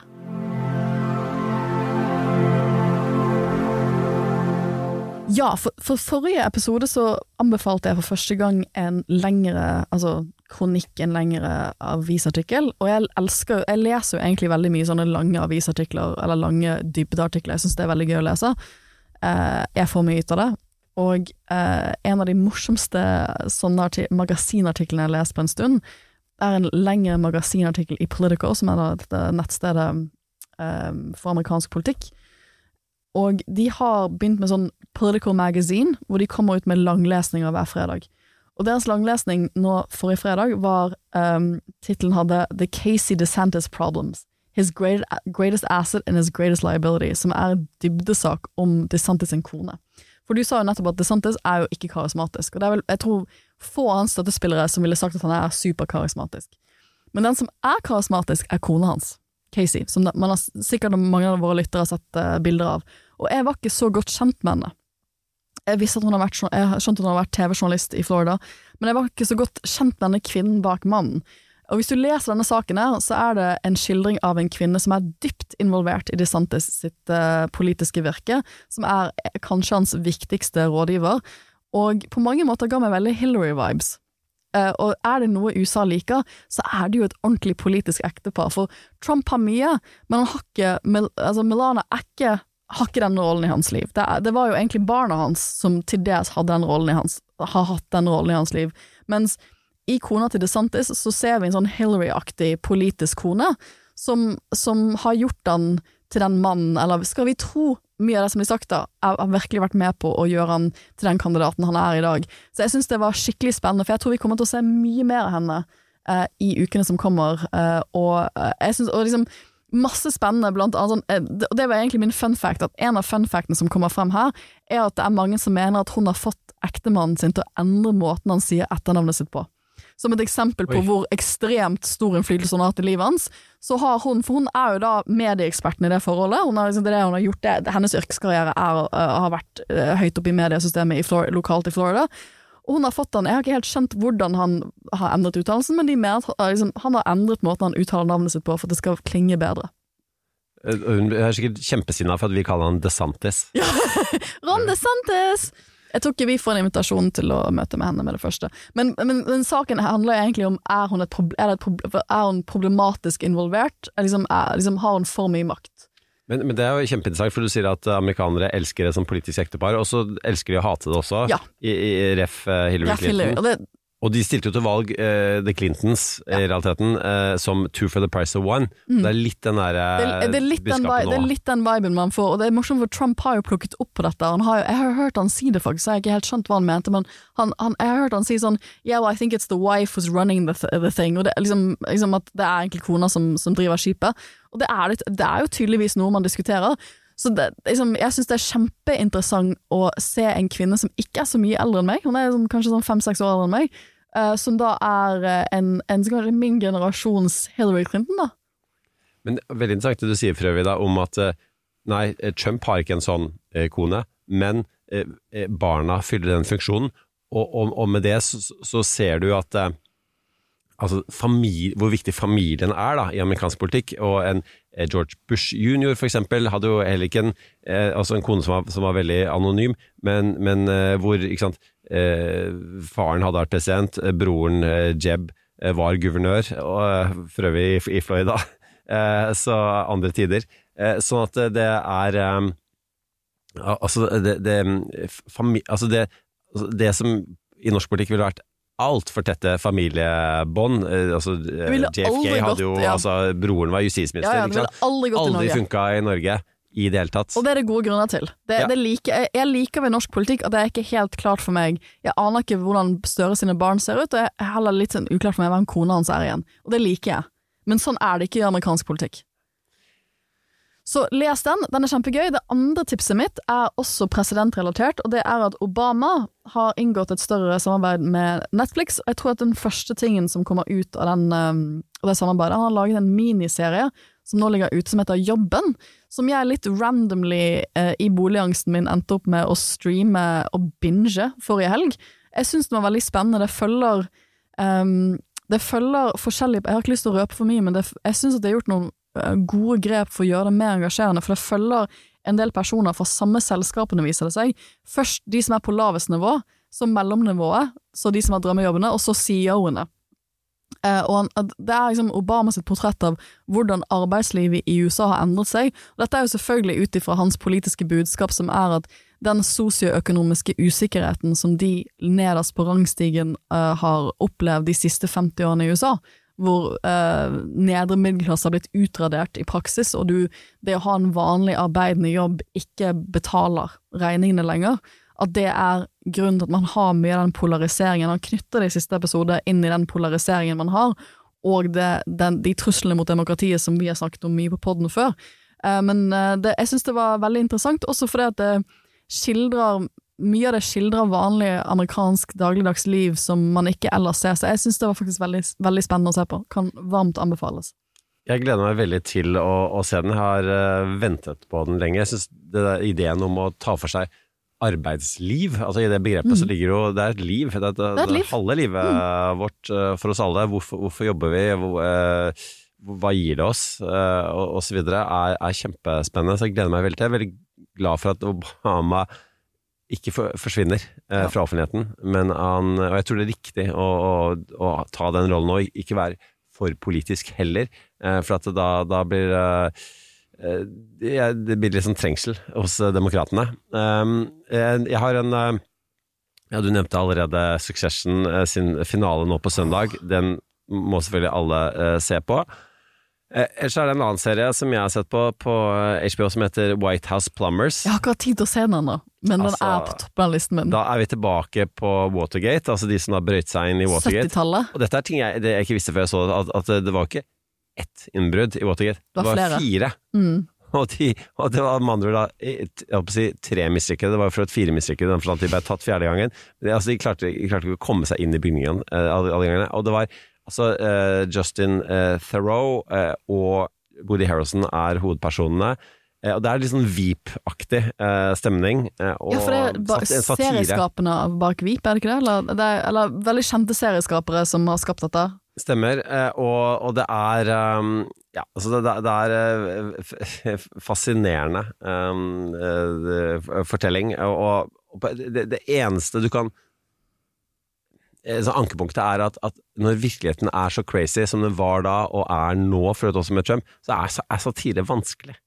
Ja, for, for, forrige episode så anbefalte jeg for første gang en lengre altså kronikk, en lengre avisartikkel, og jeg elsker Jeg leser jo egentlig veldig mye sånne lange avisartikler, eller lange dybdeartikler, jeg syns det er veldig gøy å lese. Eh, jeg får mye ut av det. Og eh, en av de morsomste sånne magasinartiklene jeg har lest på en stund, er en lengre magasinartikkel i Politico, som er dette nettstedet eh, for amerikansk politikk og de har begynt med sånn Political Magazine, hvor de kommer ut med langlesninger hver fredag. Og deres langlesning nå forrige fredag var um, Tittelen hadde The Casey DeSantis Problems. His great, greatest asset and his greatest liability, som er en dybdesak om DeSantis sin kone. For du sa jo nettopp at DeSantis er jo ikke karismatisk, og det er vel, jeg tror få av hans støttespillere som ville sagt at han er superkarismatisk. Men den som er karismatisk, er kona hans. Casey, som man har, sikkert mange av våre lyttere har sett uh, bilder av. Og jeg var ikke så godt kjent med henne. Jeg visste at hun har vært, skjønte at hun har vært TV-journalist i Florida, men jeg var ikke så godt kjent med denne kvinnen bak mannen. Og hvis du leser denne saken her, så er det en skildring av en kvinne som er dypt involvert i DeSantis sitt uh, politiske virke, som er kanskje hans viktigste rådgiver, og på mange måter ga meg veldig Hillary-vibes. Uh, og er det noe USA liker, så er det jo et ordentlig politisk ektepar. For Trump har mye, men han har ikke Mil altså Milana er ikke, har ikke den rollen i hans liv. Det, det, var jo egentlig barna hans som til dels hadde den rollen i hans, har hatt den rollen i hans liv. Mens i kona til DeSantis så ser vi en sånn Hillary-aktig politisk kone, som, som har gjort han til den mannen, eller skal vi tro mye av det som blir sagt, da, har virkelig vært med på å gjøre han til den kandidaten han er i dag. Så jeg syns det var skikkelig spennende, for jeg tror vi kommer til å se mye mer av henne eh, i ukene som kommer. Eh, og eh, jeg synes, og liksom masse spennende, blant annet sånn, eh, det var egentlig min fun fact, at en av fun factene som kommer frem her, er at det er mange som mener at hun har fått ektemannen sin til å endre måten han sier etternavnet sitt på som et eksempel på Oi. hvor ekstremt stor innflytelse hun har hatt i livet hans, så har hun For hun er jo da medieeksperten i det forholdet. Hun har liksom det hun har gjort det, Hennes yrkeskarriere er, uh, har vært høyt oppe i mediesystemet i Florida, lokalt i Florida. Og hun har fått den, Jeg har ikke helt skjønt hvordan han har endret uttalelsen, men de mener at liksom, han har endret måten han uttaler navnet sitt på for at det skal klinge bedre. Hun er sikkert kjempesinna for at vi kaller han DeSantis. Ja, Ron DeSantis! Jeg tror ikke vi får en invitasjon til å møte med henne med det første. Men, men, men saken handler egentlig om er hun, er, er hun problematisk involvert? Liksom, liksom, har hun for mye makt? Men, men, det er jo kjempeinteressant, for du sier at amerikanere elsker det som politisk ektepar, og så elsker de å hate det også, ja. i, i, ref. Eh, Hillary Clinton. Hillary, og det, og de stilte jo til valg, uh, The Clintons, ja. i realiteten, uh, som two for the price of one. Mm. Det er litt den derre uh, det, det, det, er litt den viben man får, og det er morsomt, for Trump har jo plukket opp på dette. Har, jeg har hørt han si det, faktisk, jeg har ikke helt skjønt hva han mente, men han, han, jeg har hørt han si sånn Yeah, well, I think it's the wife who's running the, th the thing. Og det, liksom, liksom at det er egentlig kona som, som driver skipet. Og det er, det er jo tydeligvis noe man diskuterer. Så det, liksom, jeg syns det er kjempeinteressant å se en kvinne som ikke er så mye eldre enn meg, hun er liksom, kanskje sånn fem-seks år eldre enn meg, uh, som da er uh, en, en kanskje min generasjons Hillary Clinton, da. Men veldig interessant det du sier, Frøvi, om at uh, nei, Trump har ikke en sånn kone, men barna fyller den funksjonen, og, og, og med det så, så, ser du at altså familie, hvor viktig familien er da, i amerikansk politikk. Og en eh, George Bush jr. eksempel hadde jo heller ikke en, eh, altså en kone som var, som var, veldig anonym, men, men eh, hvor sant, eh, faren hadde vært president, eh, broren eh, Jeb var guvernør, og for øvrig i, i Florida. så andre tider. sånn at det er Altså, det, det, altså det, altså det som i norsk politikk ville vært altfor tette familiebånd. Eh, Altså, eh, JFK hadde jo gått, ja. altså, Broren var justisminister. Ja, ja, det ville aldri gått i Aldri funka i Norge i det hele tatt. Og det er det gode grunner til. Det, det liker, jeg, liker ved norsk politikk at det er ikke helt klart for meg Jeg aner ikke hvordan Støre sine barn ser ut, og jeg er heller litt sånn uklart for meg hvem kona hans er igjen. Og det liker jeg. Men sånn er det ikke i amerikansk politikk. Så les den, den er kjempegøy. Det andre tipset mitt er også presidentrelatert, og det er at Obama har inngått et større samarbeid med Netflix. Jeg tror at den første tingen som kommer ut av, den, um, det samarbeidet Han har laget en miniserie som nå ligger ute som heter Jobben, som jeg litt randomly eh, i boligangsten min endte opp med å streame og binge forrige helg. Jeg syns den var veldig spennende. Det følger um, det følger forskjellige Jeg har ikke lyst til å røpe for mye, men det, jeg syns det er gjort noen gode grep for å gjøre det mer engasjerende, for det følger en del personer fra samme selskapene, viser det seg. Først de som er på lavest nivå, så mellomnivået, så de som har drømmejobbene, og så CEO-ene. Eh, og han, det er liksom Obama sitt portrett av hvordan arbeidslivet i USA har endret seg. Og dette er jo selvfølgelig ut ifra hans politiske budskap, som er at den sosioøkonomiske usikkerheten som de nederst på rangstigen eh, har opplevd de siste 50 årene i USA, hvor eh, nedre middelklasse har blitt utradert i praksis, og du, det å ha en vanlig arbeidende jobb ikke betaler regningene lenger, at det er grunnen til at man har mye av den polariseringen. Han knytter det i siste episode inn i den polariseringen man har, og det, den, de truslene mot demokratiet som vi har snakket om mye på podden før. Eh, men eh, det, jeg syns det var veldig interessant, også fordi at det skildrer mye av det skildrer vanlig amerikansk dagligdags liv som man ikke ellers ser, så jeg syns det var faktisk veldig, veldig spennende å se på. Kan varmt anbefales. Jeg gleder meg veldig til å, å se den. Jeg har eh, ventet på den lenge. Jeg synes ideen om å ta for seg arbeidsliv, altså i det begrepet så ligger jo Det er et liv. Det er, det, Mm. er et liv. Mm. halve livet vårt eh, for oss alle. Hvorfor, hvorfor jobber vi? Hvor, eh, hva gir det oss? Eh, og, videre. Er, er kjempespennende. Så jeg gleder meg veldig til. Jeg er veldig glad for at Obama ikke for, forsvinner eh, fra offentligheten, men han Og jeg tror det er riktig å, å, å ta den rollen og ikke være for politisk heller, eh, for at da, da blir eh, eh, det blir litt sånn trengsel hos eh, demokratene. Jeg, jeg har en eh, Ja, du nevnte allerede Succession sin finale nå på søndag. Den må selvfølgelig alle se på. Eh, Ellers er det en annen serie som jeg har sett på på eh, HBO som heter White House Plumbers. Jeg har ikke hatt tid til å se den ennå, men den Altså, er på toppen av listen min. Da er vi tilbake på Watergate, altså de som har brøyt seg inn i Watergate. 70-tallet. Og dette er ting jeg, det jeg ikke visste før jeg så det, at, at det var ikke ett innbrudd i Watergate. Det var flere. fire. Mm. Og, de, og det var med andre ord da jeg håper å si, tre mislykkede. Det var jo for et fire mislykkede, den forstand at de ble tatt fjerde gangen. Men altså, de, klarte, de klarte ikke å komme seg inn i bygningen eh, alle, alle gangene. Og det var altså eh, Justin eh, Theroux eh, og Woody Harrelson er hovedpersonene. Eh, og det er litt sånn Veep-aktig eh, stemning. Eh, og Ja, for det er serieskapene bak Veep, er det ikke det? Eller, det er, eller veldig kjente serieskapere som har skapt dette. Stemmer, eh, og, og det er um, Ja, altså det, det er eh, fascinerende um, eh, fortelling, og, og det, det eneste du kan eh, så Ankepunktet er at, at når virkeligheten er så crazy som den var da, og er nå, for også med Trump, så er, er satire vanskelig.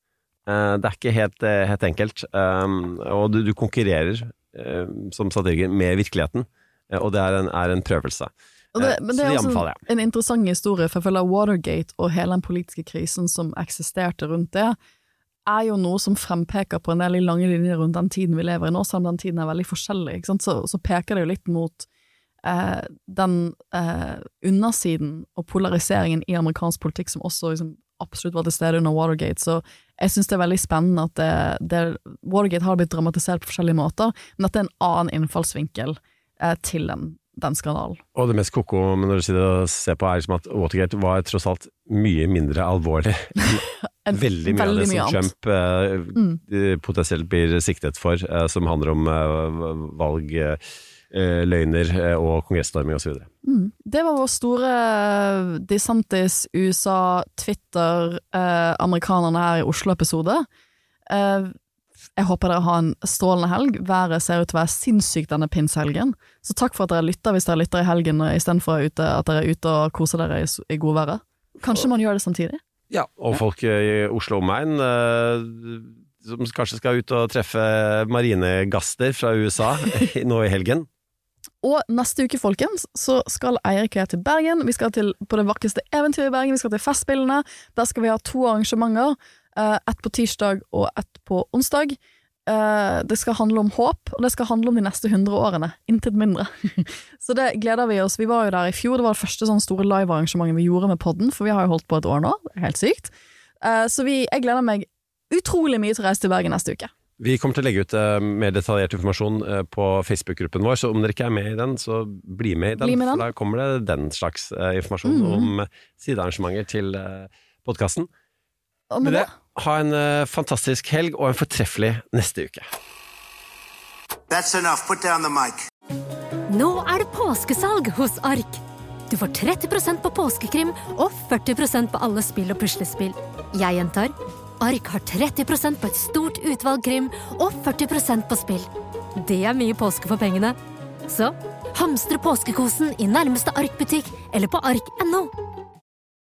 Eh, Det er ikke helt, eh, helt enkelt, um, og du, du konkurrerer eh, som satiriker med virkeligheten, eh, og det er en, er en prøvelse. Det, Eh, men det er også en interessant historie, for jeg føler Watergate og hele den politiske krisen som eksisterte rundt det, er jo noe som frempeker på en del lange linjer rundt den tiden vi lever i nå, selv om den tiden er veldig forskjellig. Så, så peker det jo litt mot eh, den eh, undersiden og polariseringen i amerikansk politikk som også liksom, absolutt var til stede under Watergate. Så jeg syns det er veldig spennende at det, det, Watergate har blitt dramatisert på forskjellige måter, men at det er en annen innfallsvinkel eh, til den, den skandalen. Og det mest koko men når du sier det å ser på, er liksom at Watergate var tross alt mye mindre alvorlig enn veldig mye av det mye som annet. Trump eh, Mm. eh, potensielt blir siktet for, eh, som handler om eh, valg, eh, løgner eh, og kongressstorming osv. Mm. Det var vår store eh, DeSantis, USA, Twitter, eh, amerikanerne her i Oslo-episode. Eh, jeg håper dere har en strålende helg. Været ser ut til å være sinnssykt denne pinsehelgen. Så takk for at dere lytter hvis dere lytter i helgen istedenfor at dere er ute og koser dere i, i godværet. Kanskje man gjør det samtidig? Ja, og folk eh, i Oslo omegn eh, som kanskje skal ut og treffe marinegaster fra USA nå i helgen. Og neste uke, folkens, så skal Eirik og jeg til Bergen. Vi skal til, på det vakreste eventyret i Bergen. Vi skal til Festspillene. Der skal vi ha to arrangementer. Uh, ett på tirsdag og ett på onsdag. Uh, det skal handle om håp, og det skal handle om de neste 100 årene. Intet mindre. så det gleder vi oss. Vi var jo der i fjor. Det var det første sånn store livearrangementet vi gjorde med podden, for vi har jo holdt på et år nå. Det er helt sykt. Uh, så vi, jeg gleder meg utrolig mye til å reise til Bergen neste uke. Vi kommer til å legge ut uh, mer detaljert informasjon uh, på Facebook-gruppen vår, så om dere ikke er med i den, så bli med i den. Bli med den. For da kommer det den slags uh, informasjon Mhm. om sidearrangementer til uh, podkasten. Og Med med det, ha en uh, fantastisk helg og en fortreffelig neste uke. That's enough. Put down the mic. Nå er det påskesalg hos Ark. Du får 30% på påskekrim og 40% på alle spill og puslespill. Jeg gjentar. Ark har 30% på et stort utvalg krim og 40% på spill. Det er mye påske for pengene. Så hamstre påskekosen i nærmeste Ark-butikk eller på ark.no.